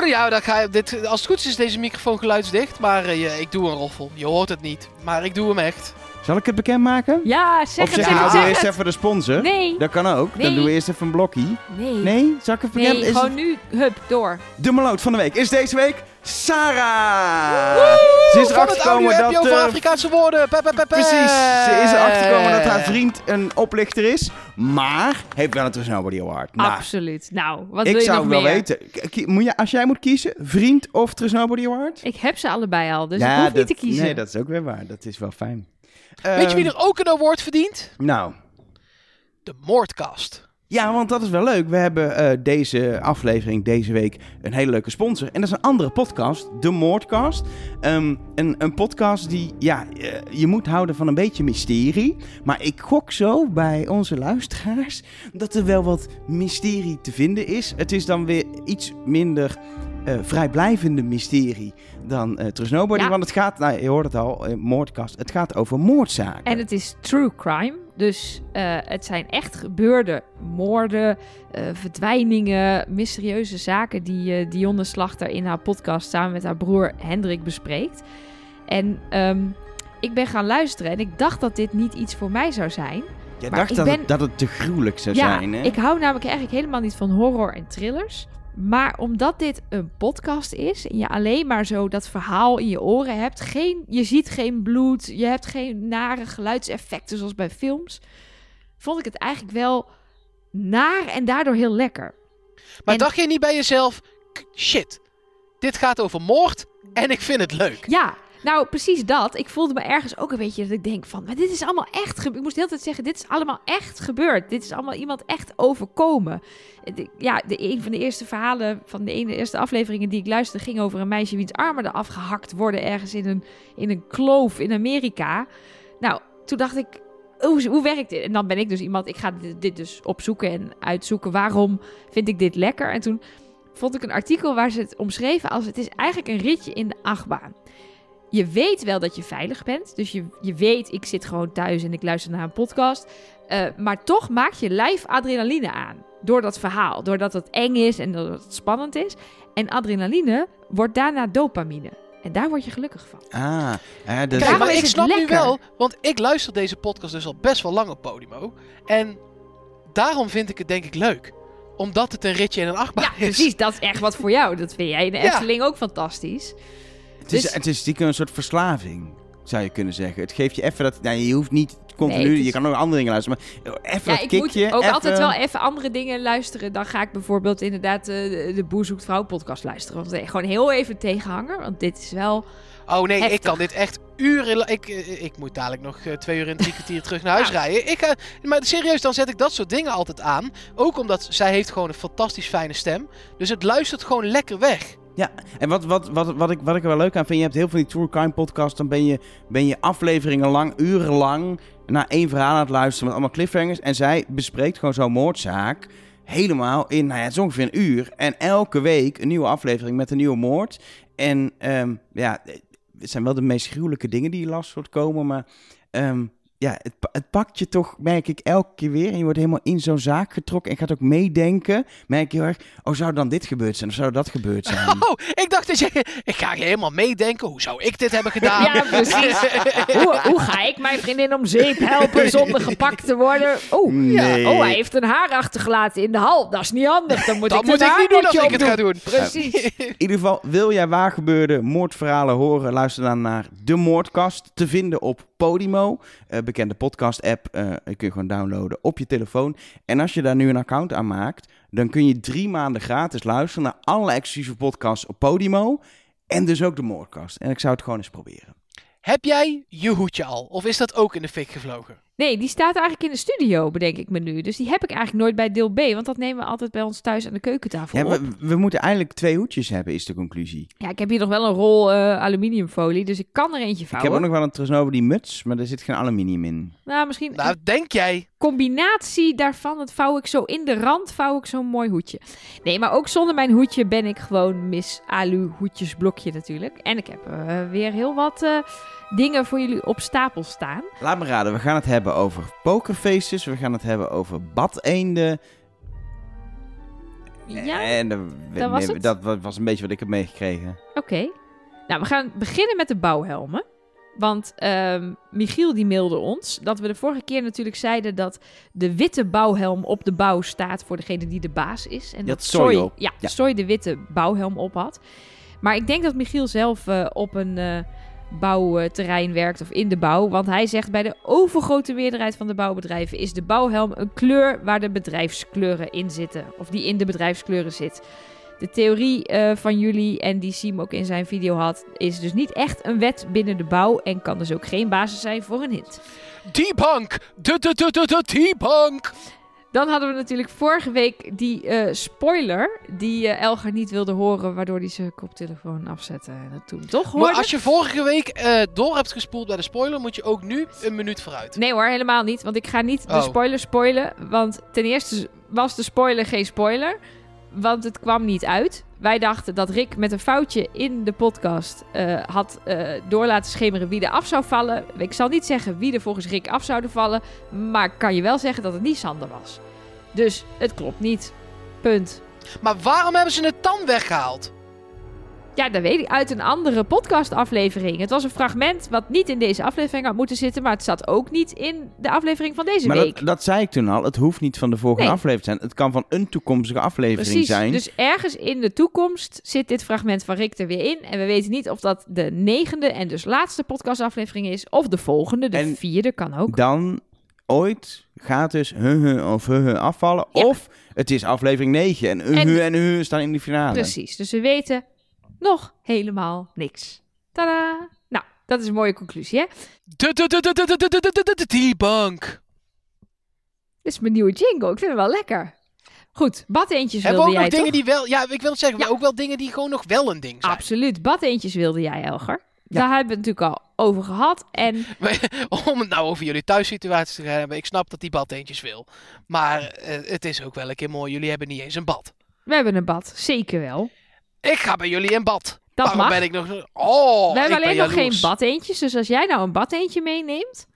ja, dan ga je, dit, als het goed is, is deze microfoon geluidsdicht. Maar eh, ik doe een roffel. Je hoort het niet. Maar ik doe hem echt. Zal ik het bekendmaken? Ja, zeg of het, zeg nou, zeg eerst het. even de sponsor? Nee, Dat kan ook. Dan doen we eerst even een blokkie. nee. Nee? Zal ik het Nee? Is gewoon het- nu, hup, door. De meloot van de week is deze week Sarah. Ze is erachter gekomen dat... je over eh, Afrikaanse woorden. Pe, pe, pe, pe. precies, ze is erachter gekomen dat haar vriend een oplichter is. Maar heeft wel een Trust Nobody Award. Nou, Absoluut. Nou, wat ik wil je zou nog wel meer? weten. K- ki- Moet je, als jij moet kiezen, vriend of Trust Nobody Award? Ik heb ze allebei al, dus ik hoef dat, niet te kiezen. Nee, dat is ook weer waar. Dat is wel fijn. Weet je wie Ehm, er ook een award verdient? Nou, De Moordcast. Ja, want dat is wel leuk. We hebben eh, deze aflevering, deze week, een hele leuke sponsor. En dat is een andere podcast, de Moordcast. Ehm, een, een podcast die, ja, eh, je moet houden van een beetje mysterie. Maar ik gok zo bij onze luisteraars dat er wel wat mysterie te vinden is. Het is dan weer iets minder eh, vrijblijvende mysterie dan Trust Nobody. Ja. Want het gaat, nou, je hoort het al, eh, Moordcast, het gaat over moordzaken. En het is true crime. Dus het zijn echt gebeurde moorden, verdwijningen, mysterieuze zaken die Dionne Slachter in haar podcast samen met haar broer Hendrik bespreekt. En ehm, ik ben gaan luisteren en ik dacht dat dit niet iets voor mij zou zijn. Je dacht ik dat, ben- het, dat het te gruwelijk zou ja, zijn, hè? ik hou namelijk eigenlijk helemaal niet van horror en thrillers. Maar omdat dit een podcast is en je alleen maar zo dat verhaal in je oren hebt, geen, je ziet geen bloed, je hebt geen nare geluidseffecten zoals bij films, vond ik het eigenlijk wel naar en daardoor heel lekker. Maar En- dacht je niet bij jezelf, "K- shit, dit gaat over moord en ik vind het leuk. Ja, nou precies dat. Ik voelde me ergens ook een beetje dat ik denk van, maar dit is allemaal echt gebeurd. Ik moest de hele tijd zeggen, dit is allemaal echt gebeurd. Dit is allemaal iemand echt overkomen. De- Ja, de, een van de eerste verhalen van de ene eerste afleveringen die ik luisterde ging over een meisje wiens armen eraf gehakt worden ergens in een, in een kloof in Amerika. Nou, toen dacht ik, hoe, hoe werkt dit? En dan ben ik dus iemand, ik ga dit dus opzoeken en uitzoeken. Waarom vind ik dit lekker? En toen vond ik een artikel waar ze het omschreven als het is eigenlijk een ritje in de achtbaan. Je weet wel dat je veilig bent. Dus je, je weet, ik zit gewoon thuis en ik luister naar een podcast. Eh, maar toch maak je lijf adrenaline aan. Door dat verhaal. Doordat het eng is en doordat het spannend is. En adrenaline wordt daarna dopamine. En daar word je gelukkig van. Ah, ja, dat Kijk, maar ik snap nu lekker. wel, want ik luister deze podcast dus al best wel lang op Podimo. En daarom vind ik het denk ik leuk. Omdat het een ritje en een achtbaan Ja, is. precies. Dat is echt wat voor jou. Dat vind jij in de Ja. Efteling ook fantastisch. Het is, Dus- het is stiekem een soort verslaving, zou je kunnen zeggen. Het geeft je even dat... Nou, je hoeft niet continu... Nee, het is- Je kan ook andere dingen luisteren, maar even Ja, dat ik moet ook even- altijd wel even andere dingen luisteren. Dan ga ik bijvoorbeeld inderdaad eh, de, de Boer Zoekt Vrouw podcast luisteren. Want, eh, gewoon heel even tegenhanger. Want dit is wel... Oh nee, ik kan dit echt uren... Ik, eh, ik moet dadelijk nog eh, twee uur en drie kwartier terug naar huis Ja. rijden. Ik, eh, maar serieus, dan zet ik dat soort dingen altijd aan. Ook omdat zij heeft gewoon een fantastisch fijne stem. Dus het luistert gewoon lekker weg. En wat, wat, wat, wat, ik, wat ik er wel leuk aan vind, je hebt heel veel die True Crime podcasts, dan ben je, ben je afleveringen lang, urenlang, naar één verhaal aan het luisteren met allemaal cliffhangers. En zij bespreekt gewoon zo'n moordzaak helemaal in, nou ja, het is ongeveer een uur. En elke week een nieuwe aflevering met een nieuwe moord. En ehm, ja, het zijn wel de meest gruwelijke dingen die je last wordt komen, maar... ehm, ja, het, het pakt je toch, merk ik, elke keer weer. En je wordt helemaal in zo'n zaak getrokken en gaat ook meedenken. Merk je heel erg, oh, zou dan dit gebeurd zijn of zou dat gebeurd zijn? Oh, ik dacht dat je... Ik ga helemaal meeddenken. Hoe zou ik dit hebben gedaan? Ja, precies. hoe, hoe ga ik mijn vriendin om zeep helpen zonder gepakt te worden? Oh, Nee. oh hij heeft een haar achtergelaten in de hal. Dat is niet handig. Dan moet Dat ik moet ik niet doen als ik het ga doen. Precies. In ieder geval, wil jij waar gebeurde moordverhalen horen? Luister dan naar De Moordkast. Te vinden op Podimo, eh, bekende podcast-app. eh die kun je gewoon downloaden op je telefoon. En als je daar nu een account aan maakt, dan kun je drie maanden gratis luisteren naar alle exclusieve podcasts op Podimo. En dus ook De Moordkast. En ik zou het gewoon eens proberen. Heb jij je hoedje al? Of is dat ook in de fik gevlogen? Nee, die staat eigenlijk in de studio, bedenk ik me nu. Dus die heb ik eigenlijk nooit bij deel B. Want dat nemen we altijd bij ons thuis aan de keukentafel Ja, op. we, we moeten eigenlijk twee hoedjes hebben, is de conclusie. Ja, ik heb hier nog wel een rol eh, aluminiumfolie. Dus ik kan er eentje Ik vouwen. heb ook nog wel een trouwens over die muts, maar er zit geen aluminium in. Nou, misschien Nou, denk jij? Combinatie daarvan, dat vouw ik zo in de rand, vouw ik zo'n mooi hoedje. Nee, maar ook zonder mijn hoedje ben ik gewoon Miss Alu hoedjesblokje natuurlijk. En ik heb eh, weer heel wat eh, dingen voor jullie op stapel staan. Laat me raden, we gaan het hebben over pokerfaces, we gaan het hebben over badeenden. Ja, En dat, dat was nee, dat wa- was een beetje wat ik heb meegekregen. oké. Nou, we gaan beginnen met de bouwhelmen. Want ehm, Michiel die mailde ons dat we de vorige keer natuurlijk zeiden dat de witte bouwhelm op de bouw staat voor degene die de baas is. En dat Soy op. ja, Ja. Soy de witte bouwhelm op had. Maar ik denk dat Michiel zelf eh, op een eh, bouwterrein werkt of in de bouw. Want hij zegt bij de overgrote meerderheid van de bouwbedrijven is de bouwhelm een kleur waar de bedrijfskleuren in zitten. Of die in de bedrijfskleuren zit. De theorie eh, van jullie, en die Siem ook in zijn video had, is dus niet echt een wet binnen de bouw en kan dus ook geen basis zijn voor een hint. D-Bank! De, de, de, de! Dan hadden we natuurlijk vorige week die eh, spoiler die eh, Elger niet wilde horen, waardoor hij zijn koptelefoon afzette en het toen toch hoorde. Maar als je vorige week door hebt gespoeld bij de spoiler, moet je ook nu een minuut vooruit. Nee hoor, helemaal niet, want ik ga niet de Oh. spoiler spoilen, want ten eerste was de spoiler geen spoiler, want het kwam niet uit. Wij dachten dat Rick met een foutje in de podcast eh, had eh, door laten schemeren wie er af zou vallen. Ik zal niet zeggen wie er volgens Rick af zouden vallen, maar kan je wel zeggen dat het niet Sander was. Dus het klopt niet. Punt. Maar waarom hebben ze het dan weggehaald? Ja, dat weet ik uit een andere podcastaflevering. Het was een fragment wat niet in deze aflevering had moeten zitten, maar het zat ook niet in de aflevering van deze maar week. dat, dat zei ik toen al, het hoeft niet van de volgende Nee. aflevering te zijn. Het kan van een toekomstige aflevering Precies. zijn. Dus ergens in de toekomst zit dit fragment van Rick er weer in. En we weten niet of dat de negende en dus laatste podcastaflevering is. Of de volgende, de En vierde kan ook. Dan ooit gaat dus huh of huh afvallen. Ja. Of het is aflevering 9 en huh, En- en huh staan in de finale. Precies. Dus we weten nog helemaal niks. Tada! Nou, dat is een mooie conclusie, hè? T-bank! Dit is mijn nieuwe jingle. Ik vind hem wel lekker. Goed, badeentjes wilde jij, ook nog dingen die wel... Ja, ik wil het zeggen, maar ook wel dingen die gewoon nog wel een ding zijn. Absoluut. Badeentjes wilde jij, Elger. Daar hebben we het natuurlijk al over gehad. En... Om het nou over jullie thuissituatie te gaan hebben. Ik snap dat die badeentjes wil. Maar het is ook wel een keer mooi. Jullie hebben niet eens een bad. We hebben een bad, zeker wel. Ik ga bij jullie in bad. Dat Waarom mag. ben ik nog... Oh, we hebben ik ben alleen nog geen badeentjes. Dus als jij nou een badeentje meeneemt...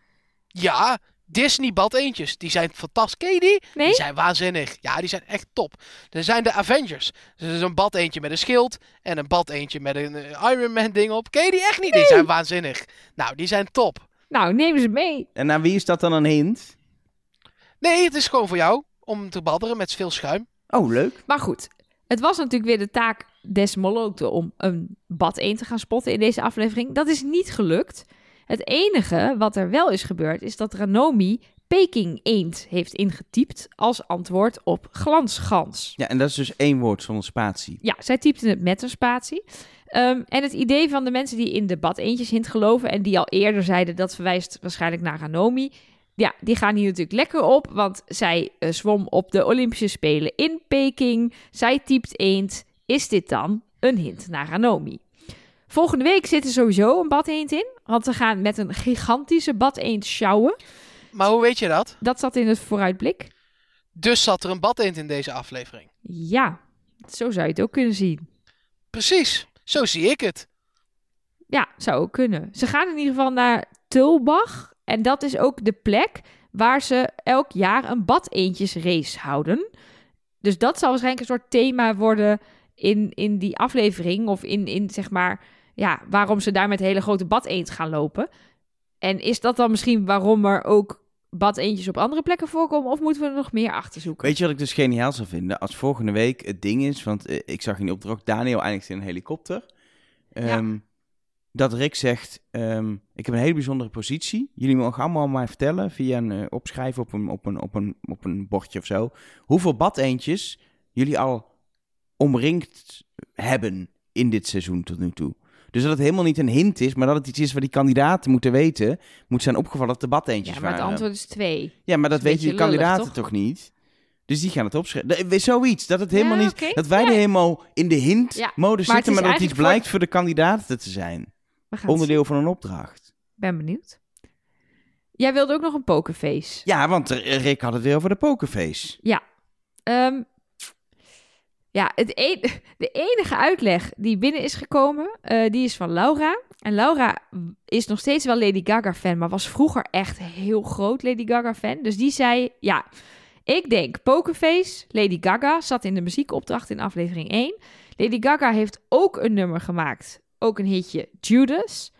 Ja, Disney bad eentjes. Die zijn fantastisch. Ken je die? Nee? Die zijn waanzinnig. Ja, die zijn echt top. Er zijn de Avengers. Dus er is een bad eentje met een schild. En een bad eentje met een eh, Iron Man ding op. Ken je die echt niet? Die zijn waanzinnig. Nou, die zijn top. Nou, neem ze mee. En naar wie is dat dan een hint? Nee, het is gewoon voor jou. Om te badderen met veel schuim. Oh, leuk. Maar goed, het was natuurlijk weer de taak des Moloten om een bad 1 te gaan spotten in deze aflevering. Dat is niet gelukt. Het enige wat er wel is gebeurd is dat Ranomi Peking eend heeft ingetypt als antwoord op glansgans. Ja, en dat is dus één woord zonder spatie. Ja, zij typte het met een spatie. Ehm, en het idee van de mensen die in de bad eentjes hint geloven en die al eerder zeiden dat verwijst waarschijnlijk naar Ranomi. Ja, die gaan hier natuurlijk lekker op, want zij eh, zwom op de Olympische Spelen in Peking. Zij typt eend. Is dit dan een hint naar Ranomi? Volgende week zit er sowieso een bad eend in, want we gaan met een gigantische bad eend sjouwen. Maar hoe weet je dat? Dat zat in het vooruitblik. Dus zat er een bad eend in deze aflevering. Ja, zo zou je het ook kunnen zien. Precies. Zo zie ik het. Ja, zou ook kunnen. Ze gaan in ieder geval naar Tulbach. En dat is ook de plek waar ze elk jaar een badeentjesrace houden. Dus dat zal waarschijnlijk een soort thema worden in, in die aflevering. Of in, in zeg maar, ja, waarom ze daar met hele grote badeend gaan lopen. En is dat dan misschien waarom er ook badeentjes op andere plekken voorkomen? Of moeten we er nog meer achter zoeken? Weet je wat ik dus geniaal zou vinden? Als volgende week het ding is, want eh, ik zag in de opdracht Daniel eindigt in een helikopter. Ehm, Dat Rick zegt, ehm, ik heb een hele bijzondere positie. Jullie mogen allemaal mij vertellen, via een eh, opschrijven op een, op, een, op, een, op een bordje of zo, hoeveel badeentjes jullie al omringd hebben in dit seizoen tot nu toe. Dus dat het helemaal niet een hint is, maar dat het iets is waar die kandidaten moeten weten, moet zijn opgevallen dat de badeentjes Ja, maar het waren. antwoord is twee. Ja, maar dat weten die lullig, kandidaten toch? toch niet? Dus die gaan het opschrijven. Zoiets, dat het helemaal Ja, niet... Dat wij Ja. er helemaal in de hint-mode Ja, maar het zitten, maar dat het iets voor- blijkt voor de kandidaten te zijn. Het Onderdeel van een opdracht. ben benieuwd. Jij wilde ook nog een pokerface. Ja, want Rick had het weer over de pokerface. Ehm, ja, het de enige uitleg die binnen is gekomen, eh, die is van Laura. En Laura is nog steeds wel Lady Gaga fan, maar was vroeger echt heel groot Lady Gaga fan. Dus die zei, ja, ik denk Pokerface, Lady Gaga, zat in de muziekopdracht in aflevering 1. Lady Gaga heeft ook een nummer gemaakt, ook een hitje, Judas.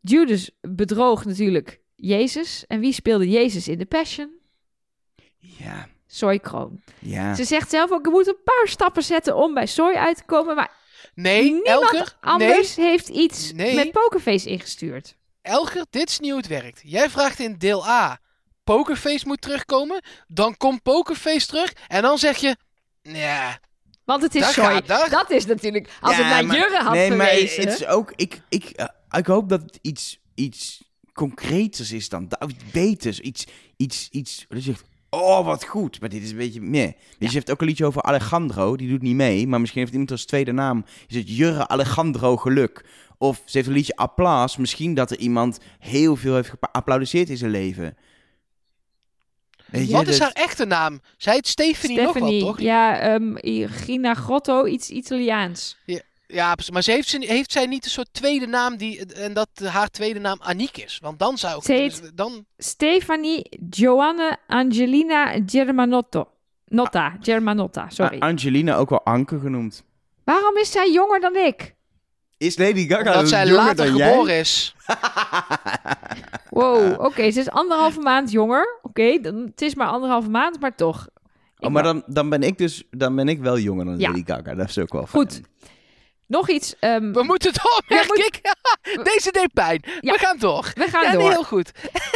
Judas bedroog natuurlijk Jezus. En wie speelde Jezus in The Passion? Ja, Soy Kroon. ja. Ze zegt zelf ook, je moet een paar stappen zetten om bij Soy uit te komen. Maar Nee, niemand Elger, nee, anders heeft iets Nee. met Pokerface ingestuurd. Elger, dit is niet hoe het werkt. Jij vraagt in deel A, Pokerface moet terugkomen. Dan komt Pokerface terug. En dan zeg je, ja, Want het is Soy. Dat is natuurlijk, als Ja, het naar maar- Jurre had nee, maar het is ook... Ik, ik, eh, ik hoop dat het iets, iets concreters is dan... dat, Iets beters, iets... iets, iets dat je zegt, oh, wat goed. Maar dit is een beetje meh. Dus je heeft ook een liedje over Alejandro. Die doet niet mee. Maar misschien heeft iemand als tweede naam... Is het Jurre Alejandro Geluk. Of ze heeft een liedje Applaus. Misschien dat er iemand heel veel heeft geapplaudiseerd in zijn leven. Weet je, wat is dat- haar echte naam? Zij heet Stephanie, nog Stephanie, wat, toch? ja, ehm Gina Grotto, iets Italiaans. Ja, precies. maar ze heeft, ze, heeft zij niet een soort tweede naam die, en dat haar tweede naam Aniek is? Want dan zou ik... Ze heet- dus dan, Stefanie Giovanna Angelina Germanotto. Notta, Germanotta, sorry. A- Angelina, ook wel Anke genoemd. Waarom is zij jonger dan ik? Is Lady Gaga omdat zij jonger later dan jij? geboren is. Wow, oké, ze is anderhalve maand jonger. Oké, dan het is maar anderhalve maand, maar toch. Oh, maar dan, dan, ben ik dus, dan ben ik wel jonger dan Ja. Lady Gaga. Dat is ook wel Goed. fijn. Nog iets. ehm, We moeten door, Ja, merk moet- ik. Deze deed pijn. Ja. We gaan door. we gaan ja, door. niet heel goed.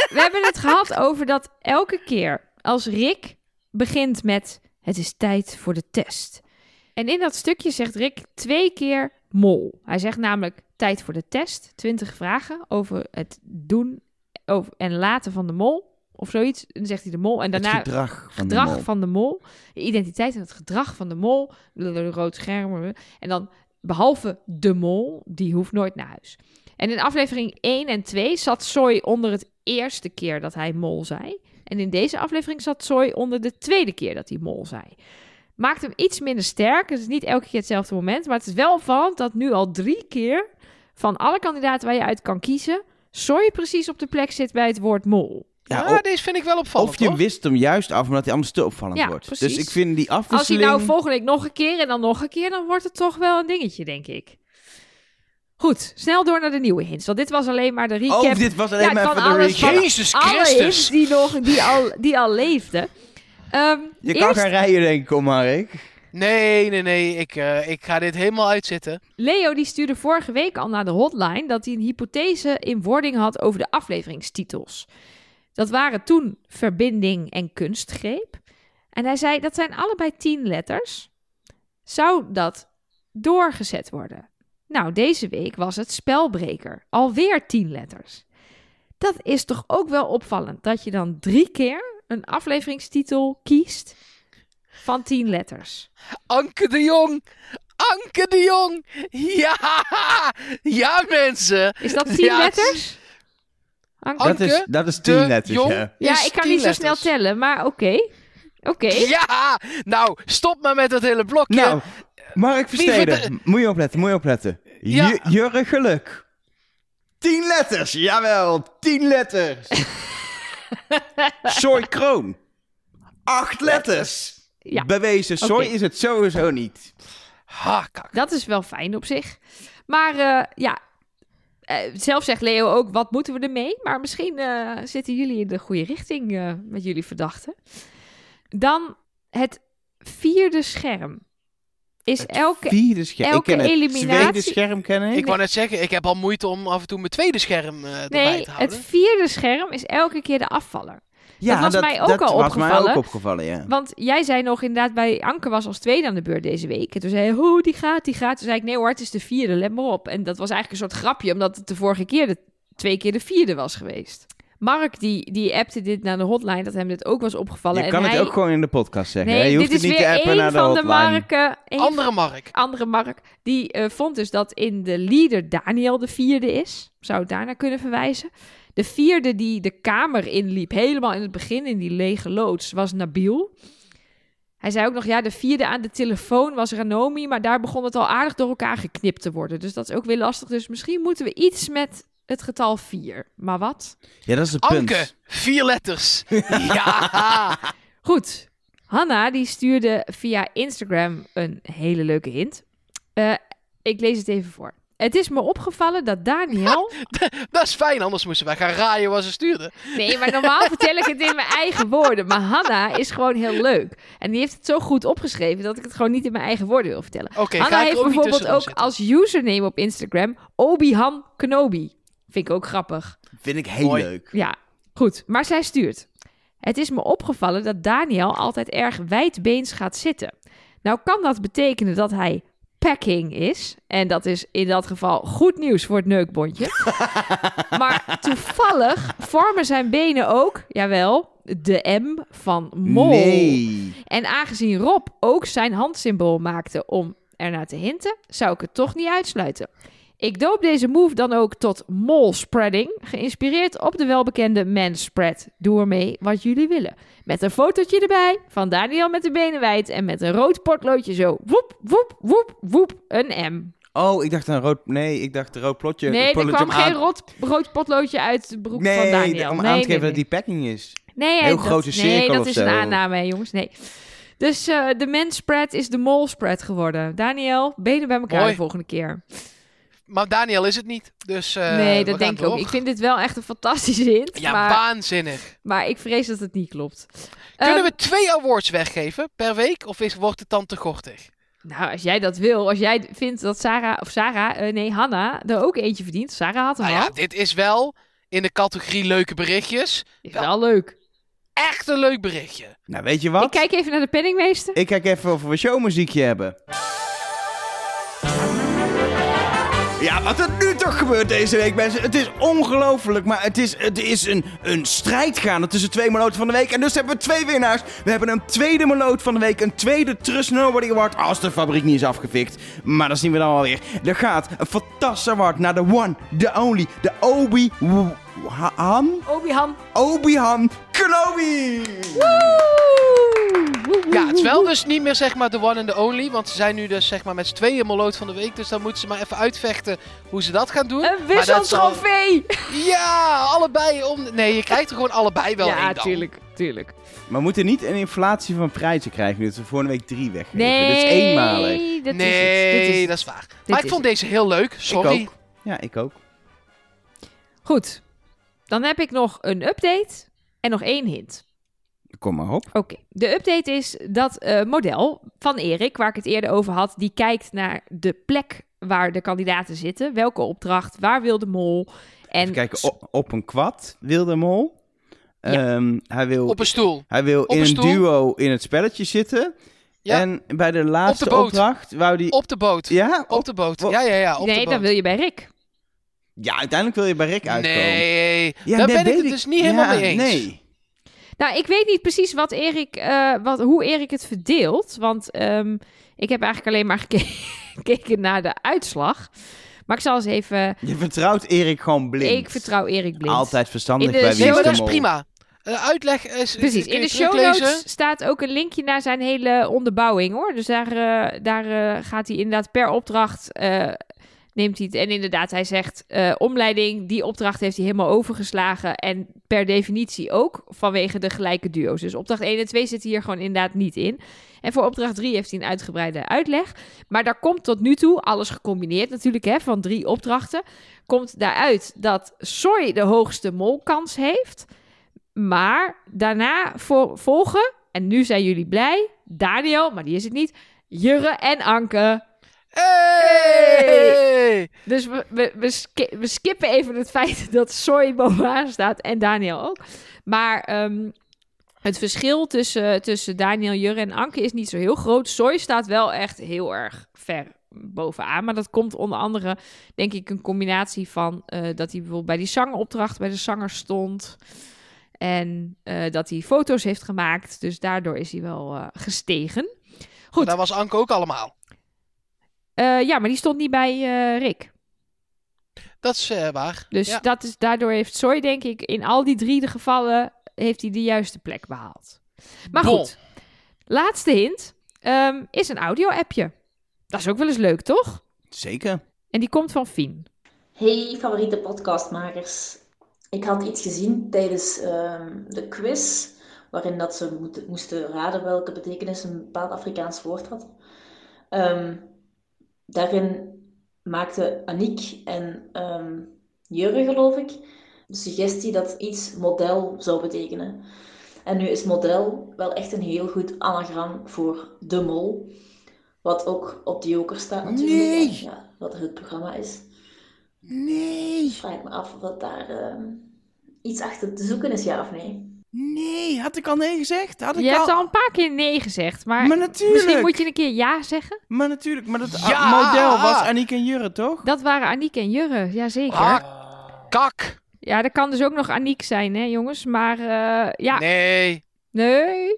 We hebben het gehad over dat elke keer als Rick begint met het is tijd voor de test. En in dat stukje zegt Rick twee keer mol. Hij zegt namelijk tijd voor de test, 20 vragen over het doen over, en laten van de mol of zoiets. En dan zegt hij de mol en daarna het gedrag van gedrag de mol. van de mol, de identiteit en het gedrag van de mol, de rood scherm en dan behalve de mol, die hoeft nooit naar huis. En in aflevering 1 en 2 zat Soy onder het eerste keer dat hij mol zei. En in deze aflevering zat Soy onder de tweede keer dat hij mol zei. Maakt hem iets minder sterk. Het is niet elke keer hetzelfde moment. Maar het is wel opvallend dat nu al drie keer van alle kandidaten waar je uit kan kiezen, Soy precies op de plek zit bij het woord mol. Ja, deze vind ik wel opvallend, of je wist hem juist af, omdat hij anders te opvallend Ja, wordt. precies. Dus ik vind die Als hij afwisseling... nou volgende week nog een keer en dan nog een keer, dan wordt het toch wel een dingetje, denk ik. Goed, snel door naar de nieuwe hints. Want dit was alleen maar de recap. Oh, dit was alleen Ja, maar van even de recap. Jezus alle hints Christus. die, nog, die, al, die al leefden. Ehm, Je kan gaan rijden, denk ik, kom maar, Rick. Nee, nee, nee. Ik, eh, ik ga dit helemaal uitzitten. Leo die stuurde vorige week al naar de hotline dat hij een hypothese in wording had over de afleveringstitels. Dat waren toen verbinding en kunstgreep. En hij zei dat zijn allebei tien letters. Zou dat doorgezet worden? Nou, deze week was het spelbreker. Alweer tien letters. Dat is toch ook wel opvallend dat je dan drie keer een afleveringstitel kiest van tien letters. Anke de Jong. Anke de Jong. Ja. Ja, mensen. Is dat tien Ja, letters? Anke? Dat is, dat is tien letters, Jong. ja. Ja, ik kan niet zo snel tellen, maar oké. Oké. Ja. Nou, stop maar met dat hele blokje. Nou, Mark Versteden, moet je opletten, moet je opletten. Ja. Ju- Jurre Geluk. Tien letters, jawel, tien letters. Soy kroon. Acht letters. Ja. Bewezen, soy Oké. is het sowieso niet. Ha, kak. Dat is wel fijn op zich. Maar eh, ja, eh, zelf zegt Leo ook, wat moeten we ermee? Maar misschien eh, zitten jullie in de goede richting eh, met jullie verdachten. Dan het vierde scherm. Is elke... Vierde scherm. Ik elke ken het eliminatie- tweede scherm ken ik. Ik wou net zeggen, ik heb al moeite om af en toe mijn tweede scherm eh, erbij Nee, te het houden. vierde scherm is elke keer de afvaller. Ja, was mij ook dat al was mij opgevallen. ook opgevallen, ja. Want jij zei nog inderdaad bij Anke was als tweede aan de beurt deze week. En toen zei hij, oh, die gaat, die gaat. Toen zei ik, nee hoor, het is de vierde, let maar op. En dat was eigenlijk een soort grapje, omdat het de vorige keer de, twee keer de vierde was geweest. Mark, die, die appte dit naar de hotline, dat hem dit ook was opgevallen. Je en kan hij... het ook gewoon in de podcast zeggen. hè? Nee, Je hoeft dit is het niet weer te appen één naar de van de hotline. Marken. Andere Mark. andere Mark, die eh, vond dus dat in de leader Daniel de vierde is. Zou het daarnaar kunnen verwijzen. De vierde die de kamer inliep, helemaal in het begin, in die lege loods, was Nabil. Hij zei ook nog, ja, de vierde aan de telefoon was Ranomi, maar daar begon het al aardig door elkaar geknipt te worden. Dus dat is ook weer lastig. Dus misschien moeten we iets met het getal vier. Maar wat? Ja, dat is het punt. Anke, vier letters. ja. Goed. Hanna die stuurde via Instagram een hele leuke hint. Eh, ik lees het even voor. Het is me opgevallen dat Daniel. Dat is fijn, anders moesten wij gaan raaien wat ze stuurden. Nee, maar normaal vertel ik het in mijn eigen woorden. Maar Hanna is gewoon heel leuk. En die heeft het zo goed opgeschreven dat ik het gewoon niet in mijn eigen woorden wil vertellen. Oké, Hanna heeft ook bijvoorbeeld ook zitten. als username op Instagram Obi-Han Kenobi. Vind ik ook grappig. Vind ik heel Mooi. leuk. Ja, goed. Maar zij stuurt. Het is me opgevallen dat Daniel altijd erg wijdbeens gaat zitten. Nou kan dat betekenen dat hij packing is. En dat is in dat geval goed nieuws voor het neukbondje. maar toevallig vormen zijn benen ook, jawel, de M van mol. Nee. En aangezien Rob ook zijn handsymbool maakte om ernaar te hinten, zou ik het toch niet uitsluiten. Ik doop deze move dan ook tot mole spreading, geïnspireerd op de welbekende man spread. Doe ermee wat jullie willen. Met een fotootje erbij van Daniel met de benen wijd en met een rood potloodje zo. Woep, woep, woep, woep, een M. Oh, ik dacht een rood... Nee, ik dacht een rood plotje. Nee, er kwam om geen rood, rood potloodje uit de broek Nee, van Daniel. om nee, aan te nee, geven nee. dat die packing is. Nee, Heel dat, grote nee, cirkel dat of is een aanname, hè, jongens. Nee. Dus eh, de man spread is de mol spread geworden. Daniel, benen bij elkaar de volgende keer. Maar Daniel is het niet. Dus eh, nee, dat denk ik ook. Ik vind dit wel echt een fantastische hint. Ja, maar, waanzinnig. maar ik vrees dat het niet klopt. Kunnen Ehm, we twee awards weggeven per week? Of is, wordt het dan te gortig? Nou, als jij dat wil. Als jij vindt dat Sarah, of Sarah, eh, nee, Hanna, er ook eentje verdient. Sarah had hem Nou al. ja, dit is wel in de categorie leuke berichtjes. Is wel leuk. Echt een leuk berichtje. Nou, weet je wat? Ik kijk even naar de penningmeester. Ik kijk even of we showmuziekje hebben. Ja, wat er nu toch gebeurt deze week, mensen. Het is ongelooflijk, maar het is, het is een, een strijd gaande tussen twee meloten van de week. En dus hebben we twee winnaars. We hebben een tweede meloot van de week, een tweede Trust Nobody Award. Als de fabriek niet is afgefikt. Maar dat zien we dan alweer. Er gaat een fantastisch award naar de one, the only, de Obi... Han? Obi-Han. Obi-Han Kenobi! Ja, het is wel dus niet meer zeg maar de one and the only. Want ze zijn nu dus zeg maar met z'n tweeën meloot van de week. Dus dan moeten ze maar even uitvechten hoe ze dat gaan doen. Een dat wisseltrofee. Ja, allebei om... Nee, je krijgt er gewoon allebei wel Ja, één dan. tuurlijk, tuurlijk. Maar we moeten niet een inflatie van prijzen krijgen, dat we volgende week drie weggeven. Nee, Dit is eenmalig. Dat nee, is het. Dit is dat is waar. Maar ik vond deze heel leuk. Sorry. Ik ook. Ja, ik ook. Goed. Dan heb ik nog een update en nog één hint. Kom maar op. Oké, de update is dat eh, model van Erik, waar ik het eerder over had, die kijkt naar de plek waar de kandidaten zitten. Welke opdracht, waar wil de mol? En Even kijken, op, op een kwad wil de mol. Ja. Ehm, hij wil, Op een stoel. hij wil in een duo in het spelletje zitten. Ja. En bij de laatste boot. opdracht wou die... Op de boot. Ja? Op de boot. Ja, ja, ja. Op nee, de boot. dan wil je bij Rick. Ja, uiteindelijk wil je bij Rick uitkomen. Nee, Ja, daar nee, ben ik het dus niet helemaal Ja, mee eens. Nee. Nou, ik weet niet precies wat Erik, eh, wat, hoe Erik het verdeelt. Want ehm, ik heb eigenlijk alleen maar geke- gekeken naar de uitslag. Maar ik zal eens even... Je vertrouwt Erik gewoon blind. Ik vertrouw Erik blind. Altijd verstandig de bij Nee, wie maar is dat de is prima. Eh, uitleg is... Precies, in de show notes staat ook een linkje naar zijn hele onderbouwing hoor. Dus daar, eh, daar gaat hij inderdaad per opdracht. Neemt hij het. En inderdaad, hij zegt eh, omleiding, die opdracht heeft hij helemaal overgeslagen. En per definitie ook vanwege de gelijke duo's. Dus opdracht 1 en 2 zitten hier gewoon inderdaad niet in. En voor opdracht 3 heeft hij een uitgebreide uitleg. Maar daar komt tot nu toe, alles gecombineerd natuurlijk, hè, van drie opdrachten. Komt daaruit dat Soy de hoogste molkans heeft. Maar daarna vo- volgen, en nu zijn jullie blij, Daniel, maar die is het niet, Jurre en Anke. Hey! Dus we, we, we, ski- we skippen even het feit dat Soy bovenaan staat en Daniel ook. Maar ehm, het verschil tussen, tussen Daniel, Jurre en Anke is niet zo heel groot. Soy staat wel echt heel erg ver bovenaan. Maar dat komt onder andere, denk ik, een combinatie van eh, dat hij bijvoorbeeld bij die zangeropdracht bij de zanger stond. En eh, dat hij foto's heeft gemaakt. Dus daardoor is hij wel eh, gestegen. Goed. Dat was Anke ook allemaal. Eh, ja, maar die stond niet bij eh, Rick. Dat is eh, waar. Dus Ja. dat is, daardoor heeft Soy, denk ik, in al die drie de gevallen, heeft hij de juiste plek behaald. Maar Bon. goed, laatste hint ehm, is een audio-appje. Dat is ook wel eens leuk, toch? Zeker. En die komt van Fien. Hey favoriete podcastmakers. Ik had iets gezien tijdens ehm, de quiz, waarin dat ze moesten raden welke betekenis een bepaald Afrikaans woord had. Ehm, daarin maakte Aniek en ehm Jurre, geloof ik, de suggestie dat iets model zou betekenen. En nu is model wel echt een heel goed anagram voor de mol. Wat ook op de joker staat natuurlijk. Nee. Ja, wat het programma is. Nee. Vraag ik me af of dat daar ehm, iets achter te zoeken is, ja of nee. Nee, had ik al nee gezegd? Had ik Je hebt al... al een paar keer nee gezegd, maar, Maar natuurlijk. misschien moet je een keer ja zeggen. Maar natuurlijk, maar dat Ja! model was Aniek en Jurre, toch? Dat waren Aniek en Jurre, jazeker. Ah, kak. Ja, dat kan dus ook nog Aniek zijn, hè jongens. Maar eh, ja, Nee. Nee.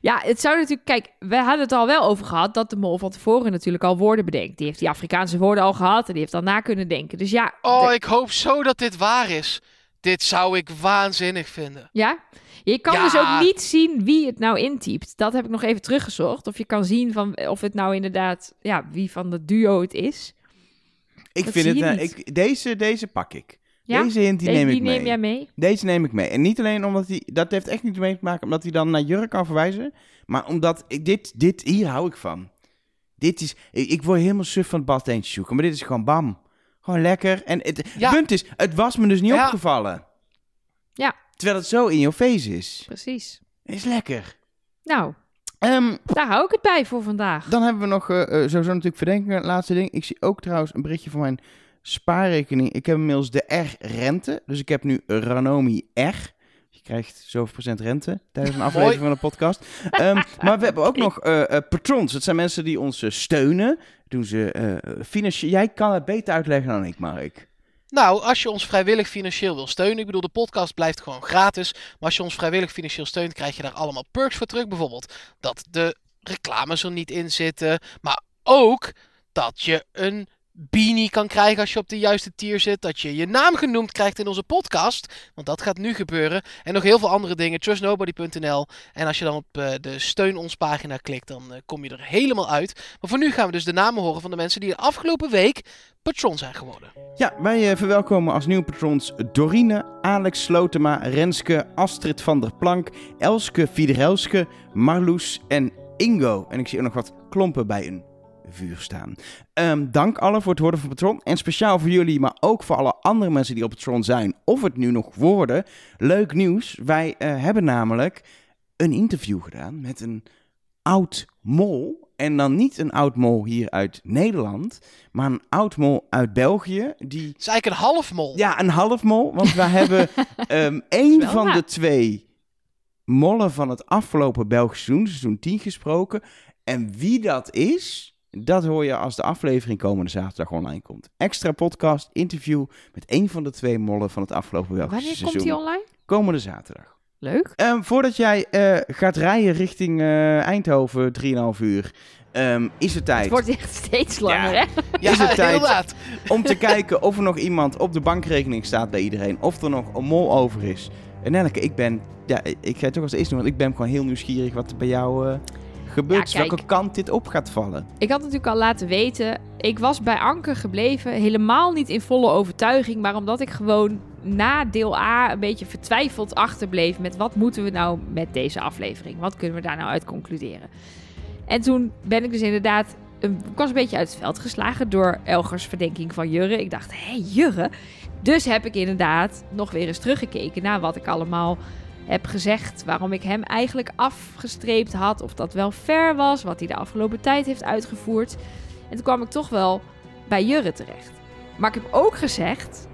Ja, het zou natuurlijk... Kijk, we hadden het al wel over gehad dat de mol van tevoren natuurlijk al woorden bedenkt. Die heeft die Afrikaanse woorden al gehad en die heeft al na kunnen denken. Dus ja, Oh, de- ik hoop zo dat dit waar is. Dit zou ik waanzinnig vinden. ja? Je kan Ja. dus ook niet zien wie het nou intypt. Dat heb ik nog even teruggezocht. Of je kan zien van of het nou inderdaad, ja, wie van de duo het is. Ik Dat vind het, eh, ik, deze, deze pak ik. Ja? Deze hint die Deze- neem die ik mee. neem jij mee. Deze neem ik mee. En niet alleen omdat hij... Dat heeft echt niet mee te maken omdat hij dan naar Jurre kan verwijzen. Maar omdat... Ik, dit, dit... Hier hou ik van. Dit is... Ik, ik word helemaal suf van het badteentje zoeken. Maar dit is gewoon bam. Gewoon lekker. En het Ja. punt is... Het was me dus niet Ja. opgevallen. Ja. Terwijl het zo in je face is. Precies. Is lekker. Nou, Ehm, daar hou ik het bij voor vandaag. dan hebben we nog eh, sowieso natuurlijk verdenkingen. Laatste ding. Ik zie ook trouwens een berichtje van mijn spaarrekening. Ik heb inmiddels de R-rente. Dus ik heb nu Ranomi R. Krijgt zoveel procent rente tijdens een aflevering van de podcast. Ehm, maar we hebben ook nog eh, eh, patrons. Dat zijn mensen die ons eh, steunen. Doen ze financieel. Jij kan het beter uitleggen dan ik, Mark. Nou, als je ons vrijwillig financieel wil steunen. Ik bedoel, de podcast blijft gewoon gratis. Maar als je ons vrijwillig financieel steunt, krijg je daar allemaal perks voor terug. Bijvoorbeeld dat de reclames er niet in zitten. Maar ook dat je een beanie kan krijgen als je op de juiste tier zit. Dat je je naam genoemd krijgt in onze podcast. Want dat gaat nu gebeuren. En nog heel veel andere dingen. Trustnobody.nl. En als je dan op eh, de steun ons pagina klikt, dan eh, kom je er helemaal uit. Maar voor nu gaan we dus de namen horen van de mensen die de afgelopen week patron zijn geworden. Ja, wij eh, verwelkomen als nieuwe patrons Dorine, Alex Slotema, Renske, Astrid van der Plank, Elske Fiederelske, Marloes en Ingo. En ik zie ook nog wat klompen bij een vuur staan. Ehm, dank allen voor het worden van patron. En speciaal voor jullie, maar ook voor alle andere mensen die op patron zijn. Of het nu nog worden. Leuk nieuws. Wij eh, hebben namelijk een interview gedaan met een oud mol. En dan niet een oud mol hier uit Nederland, maar een oud mol uit België. Die Het is eigenlijk een half mol. ja, een half mol. Want we hebben ehm één van de twee mollen van het afgelopen Belgisch seizoen, seizoen 10, gesproken. En wie dat is, dat hoor je als de aflevering komende zaterdag online komt. Extra podcast, interview met één van de twee mollen van het afgelopen Belgisch Wanneer seizoen. komt die online? Komende zaterdag. Leuk. Ehm, voordat jij eh, gaat rijden richting eh, Eindhoven, 3,5 uur, ehm, is het tijd Het wordt echt steeds langer, Ja. hè? Ja, Is het tijd? inderdaad. om te kijken of er nog iemand op de bankrekening staat bij iedereen. Of er nog een mol over is. En Nelleke, ik ben, ja, ik ga het toch als eerste doen, want ik ben gewoon heel nieuwsgierig wat er bij jou... eh, gebeurt is, Ja, kijk. welke kant dit op gaat vallen. Ik had natuurlijk al laten weten, ik was bij Anke gebleven, helemaal niet in volle overtuiging, maar omdat ik gewoon na deel A een beetje vertwijfeld achterbleef met wat moeten we nou met deze aflevering? Wat kunnen we daar nou uit concluderen? En toen ben ik dus inderdaad, een, ik was een beetje uit het veld geslagen door Elgers verdenking van Jurre. Ik dacht, hé Jurre? Dus heb ik inderdaad nog weer eens teruggekeken naar wat ik allemaal heb gezegd. Waarom ik hem eigenlijk afgestreept had. Of dat wel fair was. Wat hij de afgelopen tijd heeft uitgevoerd. En toen kwam ik toch wel bij Jurre terecht. Maar ik heb ook gezegd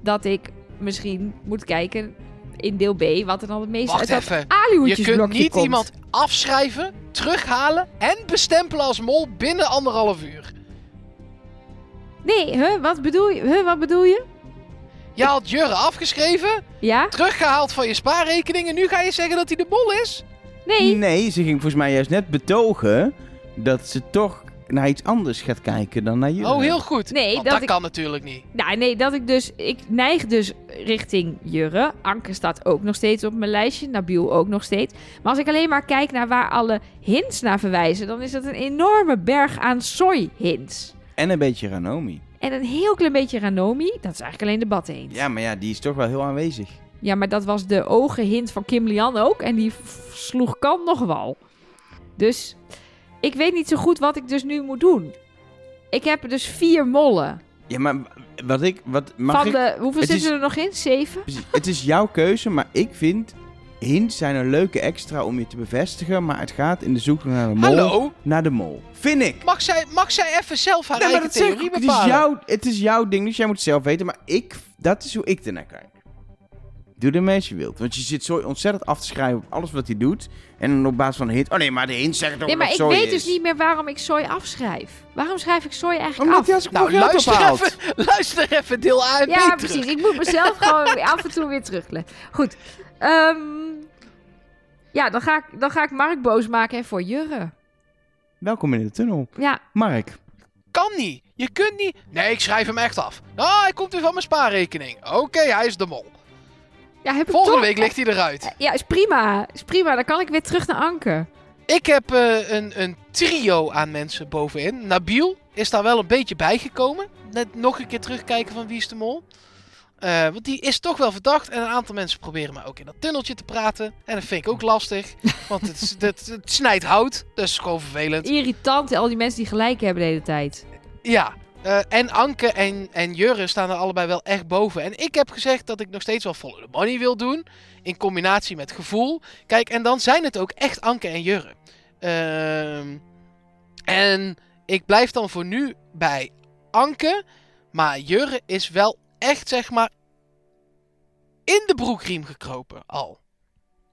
dat ik misschien moet kijken in deel B wat er dan het meest Wacht uit even. dat Je kunt niet komt. iemand afschrijven, terughalen en bestempelen als mol binnen anderhalf uur. Nee, huh, wat bedoel je? Huh, wat bedoel je? Je had Jurre afgeschreven, Ja? teruggehaald van je spaarrekening en nu ga je zeggen dat hij de mol is? Nee. Nee, ze ging volgens mij juist net betogen dat ze toch naar iets anders gaat kijken dan naar jullie. Oh, heel goed. Nee, Want dat dat ik- kan natuurlijk niet. Nou, nee, dat ik dus... Ik neig dus richting Jurre. Anke staat ook nog steeds op mijn lijstje. Nabil ook nog steeds. Maar als ik alleen maar kijk naar waar alle hints naar verwijzen... dan is dat een enorme berg aan soy-hints. En een beetje Ranomi. En een heel klein beetje Ranomi. Dat is eigenlijk alleen de batten Ja, maar ja, die is toch wel heel aanwezig. Ja, maar dat was de ogenhint van Kim Lian ook. En die sloeg kant nog wel. Dus ik weet niet zo goed wat ik dus nu moet doen. Ik heb dus vier mollen. Ja, maar wat ik... Wat, mag van ik de, hoeveel het zitten is- er nog in? Zeven? Precies. Het is jouw keuze, maar ik vind... Hints zijn een leuke extra om je te bevestigen, maar het gaat in de zoektocht naar de mol. Hallo? Naar de mol. Vind ik. Mag zij, mag zij even zelf haar Nee, maar eigen dat zeg theorie ik. Het is, bepalen? jouw, het is jouw ding, dus jij moet het zelf weten. Maar ik, dat is hoe ik ernaar kijk. Doe ermee als je wilt. Want je zit zo ontzettend af te schrijven op alles wat hij doet. En dan op basis van een hint. Oh nee, maar de hint zegt toch Nee, maar dat ik zooi weet is. dus niet meer waarom ik soy afschrijf. Waarom schrijf ik soy eigenlijk Omdat af? hij als Nou, luister ophaalt. even, luister even deel A en B Ja, terug. precies. Ik moet mezelf gewoon af en toe weer terugleggen. Goed. Ehm, ja, dan ga, ik, dan ga ik Mark boos maken en voor Jurre. Welkom in de tunnel. Ja, Mark. Kan niet. Je kunt niet... Nee, ik schrijf hem echt af. Ah, hij komt weer van mijn spaarrekening. Oké, hij is de mol. Ja heb ik Volgende toch- week ligt hij eruit. Ja, is prima. Is prima. Dan kan ik weer terug naar Anke. Ik heb eh, een, een trio aan mensen bovenin. Nabil is daar wel een beetje bijgekomen. Net nog een keer terugkijken van wie is de mol. Eh, want die is toch wel verdacht. En een aantal mensen proberen me ook in dat tunneltje te praten. En dat vind ik ook lastig. Want het, het, het snijdt hout. Is gewoon vervelend. Irritant, al die mensen die gelijk hebben de hele tijd. Ja. Eh, en Anke en, en Jurre staan er allebei wel echt boven. En ik heb gezegd dat ik nog steeds wel follow the money wil doen. In combinatie met gevoel. Kijk, en dan zijn het ook echt Anke en Jurre. Ehm, en ik blijf dan voor nu bij Anke. Maar Jurre is wel echt, zeg maar, in de broekriem gekropen al.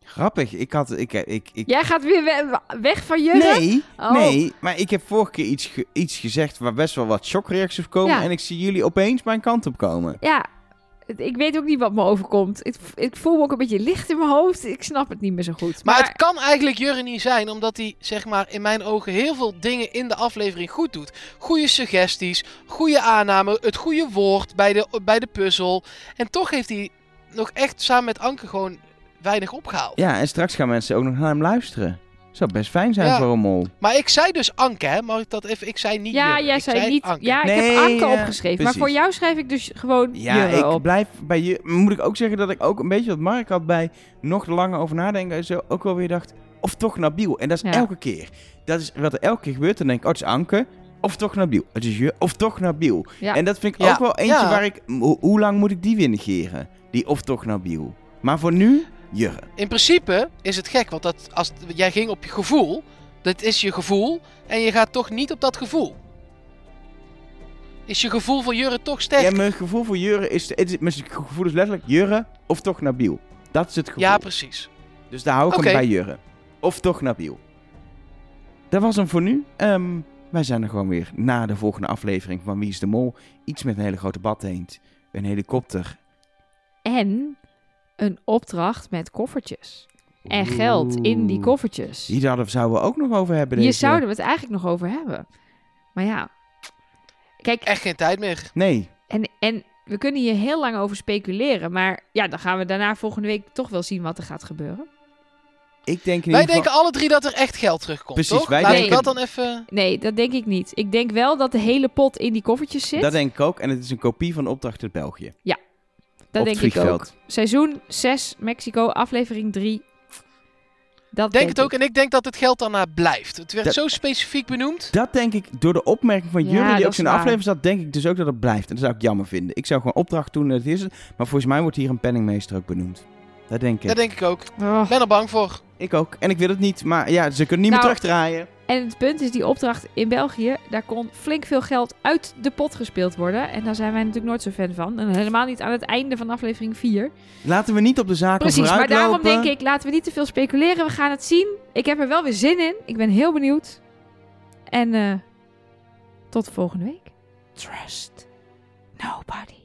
Grappig. Ik had... Ik, ik, ik, Jij gaat weer we- weg van Jurre? Nee, Oh. nee. Maar ik heb vorige keer iets, ge- iets gezegd waar best wel wat shockreacties op komen. Ja. En ik zie jullie opeens mijn kant op komen. Ja, ik weet ook niet wat me overkomt. Ik, ik voel me ook een beetje licht in mijn hoofd. Ik snap het niet meer zo goed. Maar, het kan eigenlijk Jurre niet zijn, omdat hij, zeg maar, in mijn ogen heel veel dingen in de aflevering goed doet. Goede suggesties, goede aanname, het goede woord bij de, bij de puzzel. En toch heeft hij nog echt samen met Anke gewoon weinig opgehaald. Ja, en straks gaan mensen ook nog naar hem luisteren. Zou best fijn zijn Ja. voor een mol. Maar ik zei dus Anke, hè? Mag ik dat even? Ik zei niet ja, jij ik zei niet. Anke. Ja, ik Nee, heb Anke ja, opgeschreven. Maar voor jou schrijf ik dus gewoon Ja, ik op. blijf bij je. Moet ik ook zeggen dat ik ook een beetje wat Mark had bij nog langer over nadenken. en Zo ook wel weer dacht. Of toch Nabil. En dat is Ja. elke keer. Dat is wat er elke keer gebeurt. Dan denk ik, oh, het is Anke. Of toch Nabil. Het is je. Of toch Nabil. Ja. En dat vind ik Ja. ook wel eentje Ja. waar ik. ho- hoe lang moet ik die weer negeren? Die of toch Nabil. Maar voor nu, Jurre. In principe is het gek, want dat, als, jij ging op je gevoel. Dat is je gevoel. En je gaat toch niet op dat gevoel. Is je gevoel voor Jurre toch sterk? Ja, mijn gevoel voor Jurre is. Het is mijn gevoel is letterlijk Jurre of toch Nabil. Dat is het gevoel. Ja, precies. Dus daar hou ik hem bij Jurre. Of toch Nabil. Dat was hem voor nu. Ehm, wij zijn er gewoon weer na de volgende aflevering van Wie is de Mol. Iets met een hele grote badheend. Een helikopter. En een opdracht met koffertjes. En geld in die koffertjes. Die zouden zouden we ook nog over hebben. Hier Deze... zouden we het eigenlijk nog over hebben. Maar ja. Kijk, Echt geen tijd meer. Nee. en, en we kunnen hier heel lang over speculeren. Maar ja, dan gaan we daarna volgende week toch wel zien wat er gaat gebeuren. Ik denk in Wij denken alle drie dat er echt geld terugkomt, Precies, toch? wij Laat ik denken- dat dan even... Nee, dat denk ik niet. Ik denk wel dat de hele pot in die koffertjes zit. Dat denk ik ook. En het is een kopie van de opdracht uit België. Dat op denk het ik ook. Seizoen 6, Mexico, aflevering 3. Dat Denk het ook. En ik denk dat het geld daarna blijft. Het werd Dat- zo specifiek benoemd. Dat denk ik, door de opmerking van Ja, jullie die ook in de aflevering zat, denk ik dus ook dat het blijft. En dat zou ik jammer vinden. Ik zou gewoon opdracht doen, dat is het. Maar volgens mij wordt hier een penningmeester ook benoemd. Dat denk ik. Dat denk ik ook. Oh. Ik ben er bang voor. Ik ook. En ik wil het niet, maar ja, ze kunnen niet Nou, meer terugdraaien. En het punt is, die opdracht in België, daar kon flink veel geld uit de pot gespeeld worden. En daar zijn wij natuurlijk nooit zo fan van. En helemaal niet aan het einde van aflevering 4. Laten we niet op de zaken Precies, maar daarom lopen. denk ik, laten we niet te veel speculeren. We gaan het zien. Ik heb er wel weer zin in. Ik ben heel benieuwd. En eh, tot volgende week. Trust nobody.